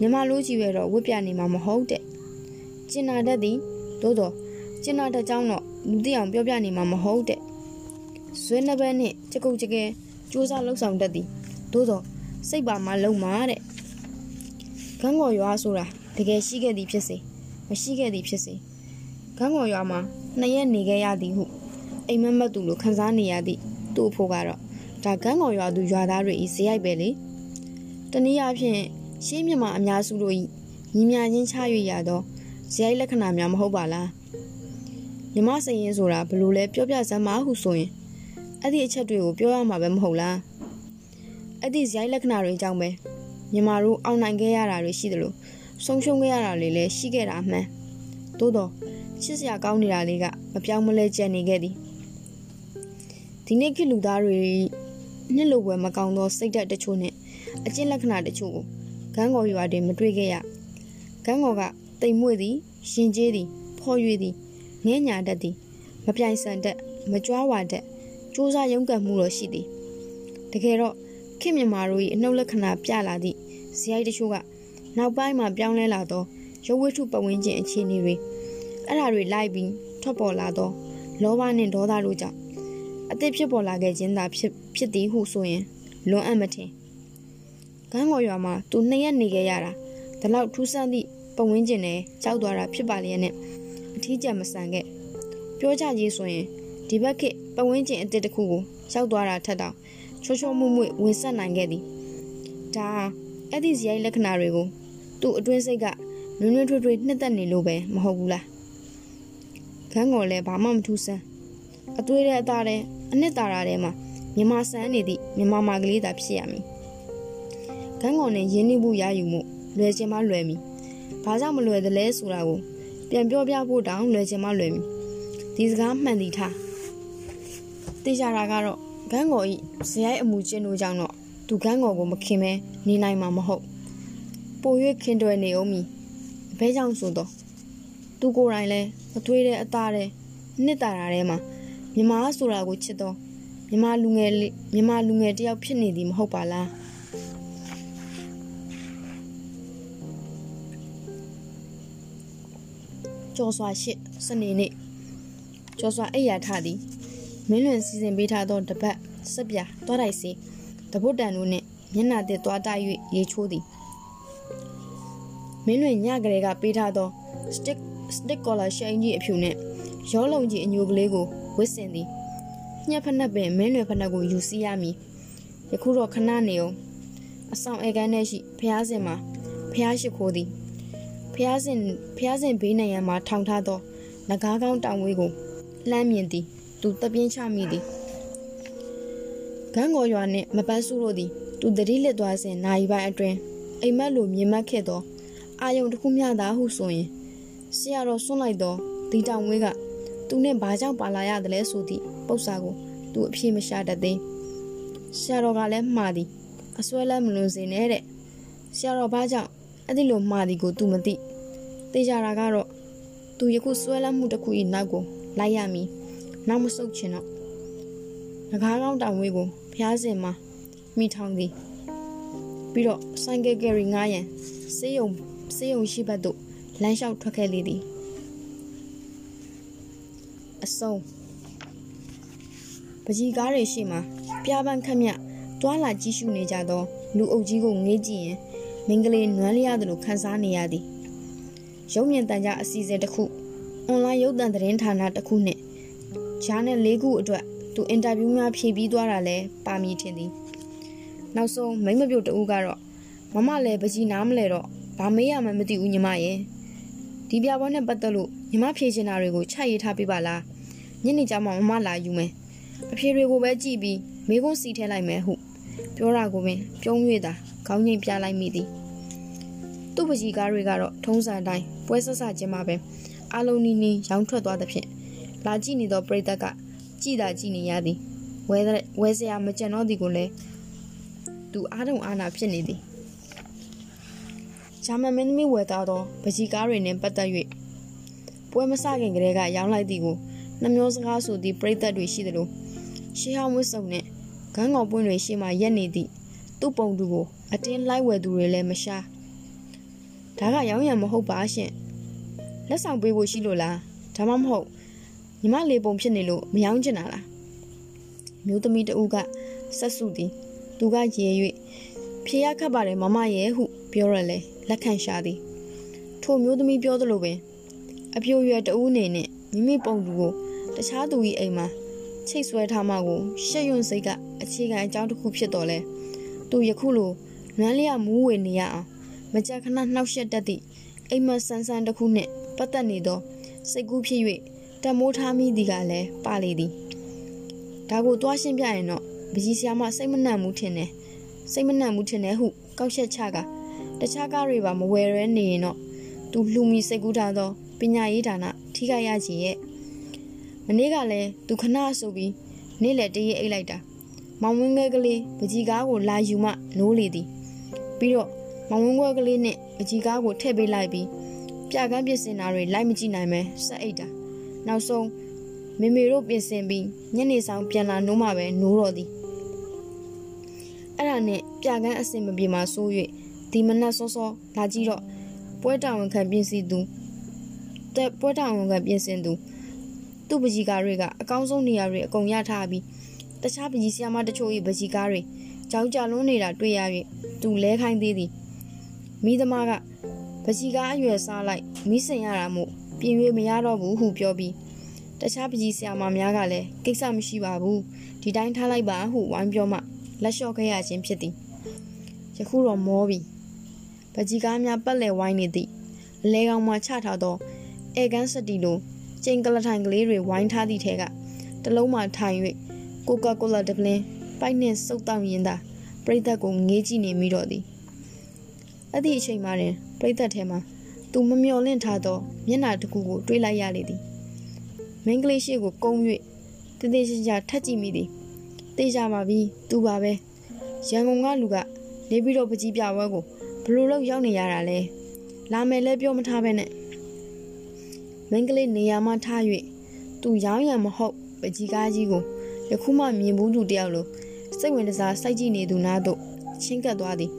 မြမလိုးကြည့်ရတော့ဝတ်ပြနေမှာမဟုတ်တဲ့ကျင်နာတတ်သည်သို့တော့ကျင်နာတတ်ကြောင်းတော့လူသိအောင်ပြောပြနေမှာမဟုတ်တဲ့ဇွဲနှစ်ဘက်နှင့်ကြကုတ်ကြကဲစူးစမ်းလှုပ်ဆောင်တတ်သည်သို့တော့စိတ်ပါမှလုံမာတဲ့ကန်းကော်ရွာဆိုတာတကယ်ရှိခဲ့သည်ဖြစ်စေမရှိခဲ့သည်ဖြစ်စေ ကန်းကော်ရွာမှာနှစ်ရက်နေခဲ့ရသည်ဟုအိမ်မက်မက်သူလိုခံစားနေရသည့်သူ့အဖို့ကတော့ဒါကန်းကော်ရွာသူရွာသားတွေဤဇယိုက်ပဲလေတနည်းအားဖြင့်ရှေးမြမအများစုတို့ဤညီမြချင်းချ၍ရသောဇယိုက်လက္ခဏာများမဟုတ်ပါလားမြမစရင်ဆိုတာဘလို့လဲပြောပြစမ်းမဟုဆိုရင်အဲ့ဒီအချက်တွေကိုပြောရမှာပဲမဟုတ်လားအဲ့ဒီဇယိုက်လက္ခဏာတွေကြောင့်ပဲမြန်မာတို့အောင်နိုင်ခဲ့ရတာတွေရှိတယ်လို့ဆုံးရှုံးခဲ့ရတာတွေလည်းရှိခဲ့တာမှန် သို့တော့ချစ်စရာကောင်းနေတာလေးကမပြောင်းမလဲကျန်နေခဲ့သည်ဒီနေ့ခေတ်လူသားတွေနှစ်လိုပွဲမကောင်းသောစိတ်ဓာတ်တချို့နဲ့အကျင့်လက္ခဏာတချို့ကိုဂန်းကော်ရွာတွင်မတွေ့ခဲ့ရဂန်းကော်ကတိမ်မွေ့သည်ရှင်ကျေးသည်ဖော်ရွေသည်ငဲညာတတ်သည်မပြိုင်ဆန်တတ်မကြွားဝါတတ်စူးစမ်းရုန်းကန်မှုတော့ရှိသည်တကယ်တော့ခေတ်မြန်မာတို့၏အနှုတ်လက္ခဏာပြလာသည့်ဇယိုက်တချို့ကနောက်ပိုင်းမှာပြောင်းလဲလာသော ရုပ်ဝတ္ထုပဝန်းကျင်အခြေအနေတွေအဲ့ဒါတွေလိုက်ပြီးထွက်ပေါ်လာသောလောဘနှင့်ဒေါသတို့ကြောင့်အသစ်ဖြစ်ပေါ်လာခဲ့ခြင်းသာဖြစ်ဖြစ်သည်ဟုဆိုရင်လွန်အပ်မထင်ကန်းကော်ရွာမှာသူနှစ်ရက်နေခဲ့ရတာဒီလောက်ထူးဆန်းသည့်ပဝန်းကျင်နဲ့ကြောက်သွားတာဖြစ်ပါလျက်နဲ့အထီးကျန်မဆန်ခဲ့ပြောကြရေးဆိုရင်ဒီဘက်ခေတ်ပဝန်းကျင်အသစ်တစ်ခုကိုရောက်သွားတာထက်တောင်ချောချောမွေ့မွေ့ဝင်ဆက်နိုင်ခဲ့သည်ဒါအဲ့ဒီဇယိုက်လက္ခဏာတွေကိုသူ့အတွင်းစိတ်က နွန်းနွန်းထွေးထွေးနှစ်သက်နေလို့ပဲမဟုတ်ဘူးလားခန်းကော်လည်းဘာမှမထူးဆန်းအသွေးတဲ့အသားတဲ့အနှစ်သာရထဲမှာမြမဆန်းနေသည့်မြမမာကလေးသာဖြစ်ရမည်ခန်းကော်နဲ့ရင်းနှီးမှုရယူမှုလွယ်ချင်မှလွယ်မည်ဘာကြောင့်မလွယ်သလဲဆိုတာကိုပြန်ပြောပြဖို့တောင်လွယ်ချင်မှလွယ်မည်ဒီစကားမှန်သည်ထားတေချာတာကတော့ဂန်းကော်ဤဇယိုက်အမှုချင်းတို့ကြောင့်တော့သူဂန်းကော်ကိုမခင်မဲနေနိုင်မှာမဟုတ်ပို၍ခင်တွယ်နေအောင်မီ ဘဲကြောင့်ဆိုတော့သူကိုယ်တိုင်လဲမထွေးတဲ့အသားတဲ့နှစ်တာရာထဲမှာမြမဆိုတာကိုချစ်တော့မြမလူငယ်မြမလူငယ်တယောက်ဖြစ်နေသည်မဟုတ်ပါလားကျော်စွာရှစ်စနေနေ့ကျော်စွာအိယာထသည်မင်းလွင်စီစဉ်ပေးထားသောတပတ်စက်ပြသွားတိုက်စီတပုတ်တန်တို့နှင့်မျက်နှာသစ်သွားတိုက်၍ရေချိုးသည် မင်းလွင်ညကလေးကပေးထားသော stick stick collar ရှိန်ကြီးအဖြူနှင့်ရောလုံးကြီးအညိုကလေးကိုဝစ်စင်သည်ညက်ဖက်နှက်ပင်မင်းလွင်ဖက်နှက်ကိုယူစီရမည်ယခုတော့ခဏနေအောင်အဆောင်အေကန်းထဲရှိဖျားစင်မှာဖျားရှိခိုးသည်ဖျားစင်ဖျားစင်ဘေးနေရန်မှာထောင်ထားသောငကားကောင်းတောင်ဝေးကိုလှမ်းမြင်သည်သူတပြင်းချမိသည်ဂန်းကော်ရွာနှင့်မပန်းစုတို့သည်သူတတိလက်သွားစဉ်နိုင်ပိုင်းအတွင်းအိမ်မက်လိုမြင်မက်ခဲ့သော အာယုံတစ်ခုမျှသာဟုဆိုရင်ဆရာတော်ဆွန့်လိုက်သောဒီတောင်ဝေးကသူနဲ့ဘာကြောင့်ပါလာရတယ်လဲဆိုသည့်ပု္ပ္ပာကိုသူအပြေမရှာတတ်သေးဆရာတော်ကလည်းမှားသည်အစွဲလမ်းမလွန်စေနဲ့တဲ့ဆရာတော်ဘာကြောင့်အဲ့ဒီလိုမှားသည်ကိုသူမသိသိကြတာကတော့သူယခုစွဲလမ်းမှုတစ်ခု၏နောက်ကိုလိုက်ရမည်နောက်မဆုတ်ချင်တော့ငကားကောင်းတောင်ဝေးကိုဖျားစင်မှာမိထောင်သည်ပြီးတော့ဆိုင်ကယ်ကယ်ရီငားရန်စေးရုံ စေးရုံရှိဘက်သို့လမ်းလျှောက်ထွက်ခဲ့လေသည်အဆုံးပကြီးကားတွေရှိမှပြပန်းခက်မြတွာလာကြည့်ရှုနေကြသောလူအုပ်ကြီးကိုငေးကြည့်ရင်မင်္ဂလေးနွမ်းလျသလိုခန်းစားနေရသည်ရုပ်မြင်တန်ကြအစီအစဉ်တစ်ခုအွန်လိုင်းရုပ်သံသတင်းဌာနတစ်ခုနဲ့ဂျာနယ်၄ခုအတွက်သူအင်တာဗျူးများဖြည့်ပြီးသွားတာလဲပါမီထင်သည်နောက်ဆုံးမိမပြုတ်တူကတော့မမလည်းပကြီးနားမလဲတော့ ဘာမေးရမှမသိဘူးညီမရဲ့ဒီပြပွဲနဲ့ပတ်သက်လို့ညီမဖြေချင်တာတွေကိုချရေးထားပေးပါလားညနေကျမှမမလာယူမယ်အဖြေတွေကိုပဲကြည့်ပြီးမိကုန်းစီထဲလိုက်မယ်ဟုပြောတာကိုပင်ပြုံး၍သာခေါင်းငိမ့်ပြလိုက်မိသည်သူ့ပကြီးကားတွေကတော့ထုံးစံတိုင်းပွဲဆက်ဆခြင်းမှာပဲအလုံးနီးနီးရောင်းထွက်သွားသဖြင့်လာကြည့်နေသောပရိသတ်ကကြည်သာကြည်နေရသည်ဝဲတဲ့ဝဲစရာမကြံတော့သည်ကိုလည်းသူအားတုံအားနာဖြစ်နေသည် ဂျာမန်မင်းသမီးဝယ်သားသောပကြီးကားတွေနှင့်ပတ်သက်၍ပွဲမစခင်ကတည်းကရောင်းလိုက်သည်ကိုနှမျောစကားဆိုသည့်ပရိသတ်တွေရှိသလိုရှေးဟောင်းဝတ်စုံနှင့်ဂန်းကောင်ပွင့်တွေရှေ့မှရက်နေသည့်သူ့ပုံသူကိုအတင်းလိုက်ဝယ်သူတွေလည်းမရှားဒါကရောင်းရံမဟုတ်ပါရှင်လက်ဆောင်ပေးဖို့ရှိလို့လားဒါမှမဟုတ်ညီမလေးပုံဖြစ်နေလို့မယောင်းချင်တာလားမျိုးသမီးတဦးကဆက်စုသည်သူကရေ၍ဖြေရခတ်ပါတယ်မမရဲ့ဟုပြောရလဲ လက်ခံရှာသည်ထိုမျိုးသမီးပြောသလိုပင်အပြိုရွယ်တဦးနေနဲ့မိမိပုံသူကိုတခြားသူ၏အိမ်မှာချိတ်ဆွဲထားမှကိုရှက်ရွံ့စိတ်ကအခြေခံအကြောင်းတစ်ခုဖြစ်တော်လဲသူယခုလိုနွမ်းလျမူးဝေနေရအောင်မကြခဏနှောက်ယှက်တတ်သည့်အိမ်မဆန်းဆန်းတစ်ခုနှင့်ပတ်သက်နေသောစိတ်ကူးဖြစ်၍တမိုးထားမိသည်ကလည်းပါလေသည်ဒါကိုတွားရှင်းပြရင်တော့ပကြီးဆရာမစိတ်မနှံ့မှုထင်တယ်စိတ်မနှံ့မှုထင်တယ်ဟုကောက်ချက်ချက တခြားကားတွေပါမဝယ်ရဲနေရင်တော့သူလှူမီစိတ်ကူးထားသောပညာရေးဌာနထိခိုက်ရကြီးရဲ့မနေ့ကလည်းသူခဏဆိုပြီးနေ့လက်တရေအိတ်လိုက်တာမောင်ဝင်းငယ်ကလေးပကြီးကားကိုလာယူမှနိုးလေသည်ပြီးတော့မောင်ဝင်းခွဲကလေးနဲ့ပကြီးကားကိုထည့်ပေးလိုက်ပြီးပြကန်းပြင်ဆင်တာတွေလိုက်မကြည့်နိုင်ပဲဆက်အိတ်တာနောက်ဆုံးမေမေတို့ပြင်ဆင်ပြီးညနေဆောင်ပြန်လာနိုးမှပဲနိုးတော့သည်အဲ့ဒါနဲ့ပြကန်းအစင်မပြေမှာဆိုး၍ ဒီမနက်စောစောလာကြည့်တော့ပွဲတာဝန်ခံပြင်စီသူတဲ့ပွဲတာဝန်ခံပြင်ဆင်သူသူ့ပကြီးကားတွေကအကောင်းဆုံးနေရာတွေအကုန်ရထားပြီးတခြားပကြီးဆရာမတချို့၏ပကြီးကားတွေကြောင်ကြလွန်းနေတာတွေ့ရ၍သူလဲခိုင်းသေးသည်မိသမားကပကြီးကားအရွယ်စားလိုက်မိစင်ရတာမို့ပြင်၍မရတော့ဘူးဟုပြောပြီးတခြားပကြီးဆရာမများကလည်းကိစ္စမရှိပါဘူးဒီတိုင်းထားလိုက်ပါဟုဝိုင်းပြောမှလက်လျှော့ခဲ့ရခြင်းဖြစ်သည်ယခုတော့မောပြီ ပကြီးကားများပတ်လည်ဝိုင်းနေသည့်အလဲကောင်မှချထားသောအဲကန်စတီလိုကျင်းကလထိုင်ကလေးတွေဝိုင်းထားသည့်ထဲကတလုံးမှထိုင်၍ကိုကာကိုလာဒပလင်ပိုက်နှင့်စုပ်တောက်ရင်းသာပရိသတ်ကိုငေးကြည့်နေမိတော့သည်အဲ့ဒီအချိန်မှတွင်ပရိသတ်ထဲမှာသူမမျော်လင့်ထားသောမျက်နှာတစ်ခုကိုတွေးလိုက်ရလေသည်မင်းကလေးရှိကိုကုန်း၍တည်တည်ချာချာထက်ကြည့်မိသည်တေးကြပါပြီသူပါပဲရန်ကုန်ကလူကနေပြီးတော့ပကြီးပြပွဲကို ဘလို့လို့ရောက်နေရတာလဲလာမယ်လဲပြောမထားပဲနဲ့မင်းကလေးနေရာမှာထား၍သူရောင်းရံမဟုတ်ပကြီးကားကြီးကိုယခုမှမြင်ဘူးသူတယောက်လိုစိတ်ဝင်စားစိုက်ကြည့်နေသူနာတို့ချင်းကပ်သွားသည်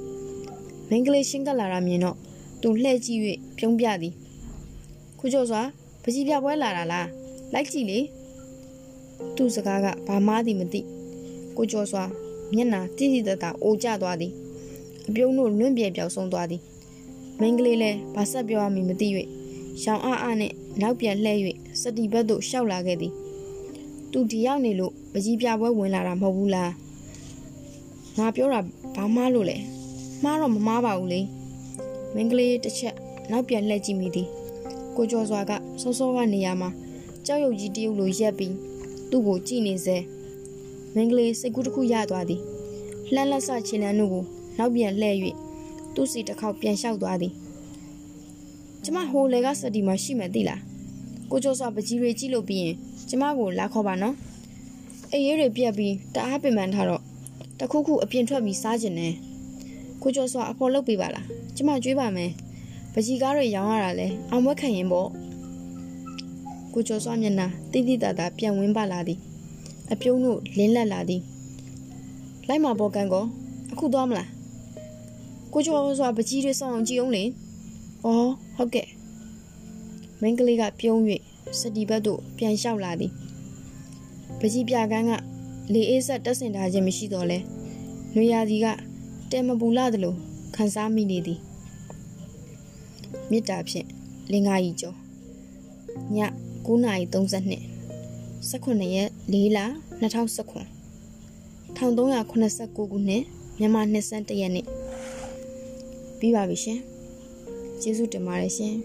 မင်းကလေးချင်းကပ်လာတာမြင်တော့သူလှည့်ကြည့်၍ပြုံးပြသည်ခုကျော်စွာပကြီးပြပွဲလာတာလားလိုက်ကြည့်လေသူ့စကားကဘာမှသည်မသိကိုကျော်စွာမျက်နာတိတိတတ်တာအိုကျသွားသည် အပြုံးတို့လွင့်ပြေပြောက်ဆုံးသွားသည်မင်းကလေးလည်းဘာဆက်ပြောရမည်မသိ၍ရောင်အားအားနဲ့နောက်ပြန်လှည့်၍စတီဘက်သို့ရှောက်လာခဲ့သည်သူဒီရောက်နေလို့ပကြီးပြပွဲဝင်လာတာမဟုတ်ဘူးလားငါပြောတာဘာမှလို့လဲမှားတော့မမှားပါဘူးလေမင်းကလေးတစ်ချက်နောက်ပြန်လှည့်ကြည့်မိသည်ကိုကျော်စွာကစောစောကနေရာမှာကြောက်ရွံ့ကြီးတရုပ်လိုရက်ပြီးသူ့ကိုကြည့်နေစေမင်းကလေးစိတ်ကူးတစ်ခုရသွားသည်လှမ်းလက်ဆခြေနှမ်းတို့ကို နောက်ပြန်လှည့်၍သူ့စီတစ်ခေါက်ပြန်လျှောက်သွားသည်ကျမဟိုလေကစတီမှာရှိမှသိလားကိုကျော်စွာပကြီးတွေကြည့်လို့ပြီးရင်ကျမကိုလာခေါ်ပါနော်အေးရဲတွေပြက်ပြီးတအားပင်ပန်းထားတော့တခုခုအပြင်ထွက်ပြီးစားကျင်တယ်ကိုကျော်စွာအဖော်လုပ်ပေးပါလားကျမကြွေးပါမယ်ပကြီးကားတွေရောင်းရတာလဲအောင်မွက်ခံရင်ပေါ့ကိုကျော်စွာမျက်နှာတိတိတတာပြန်ဝင်းပါလာသည်အပြုံးတို့လင်းလက်လာသည်လိုက်မှာပေါ်ကန်ကောအခုသွားမလား ကိုကျော်စွာပကြီးတွေစောင်းအောင်ကြည့်အောင်လေအော်ဟုတ်ကဲ့မင်းကလေးကပြုံး၍စတီဘက်သို့ပြန်လျှောက်လာသည်ပကြီးပြကန်းကလေအေးဆက်တက်ဆင်ထားခြင်းမရှိတော့လဲနွေရာသီကတဲမပူလာသလိုခန်းစားမိနေသည်မြစ်တာဖြင့်လင်္ကာကြီးကျော်ည9:32 18ရက်4လ2019 1389ခုနှစ်မြန်မာနှစ်ဆန်းတရက်နေ့ ပြီးပါပြီရှင်ကျေးဇူးတင်ပါတယ်ရှင်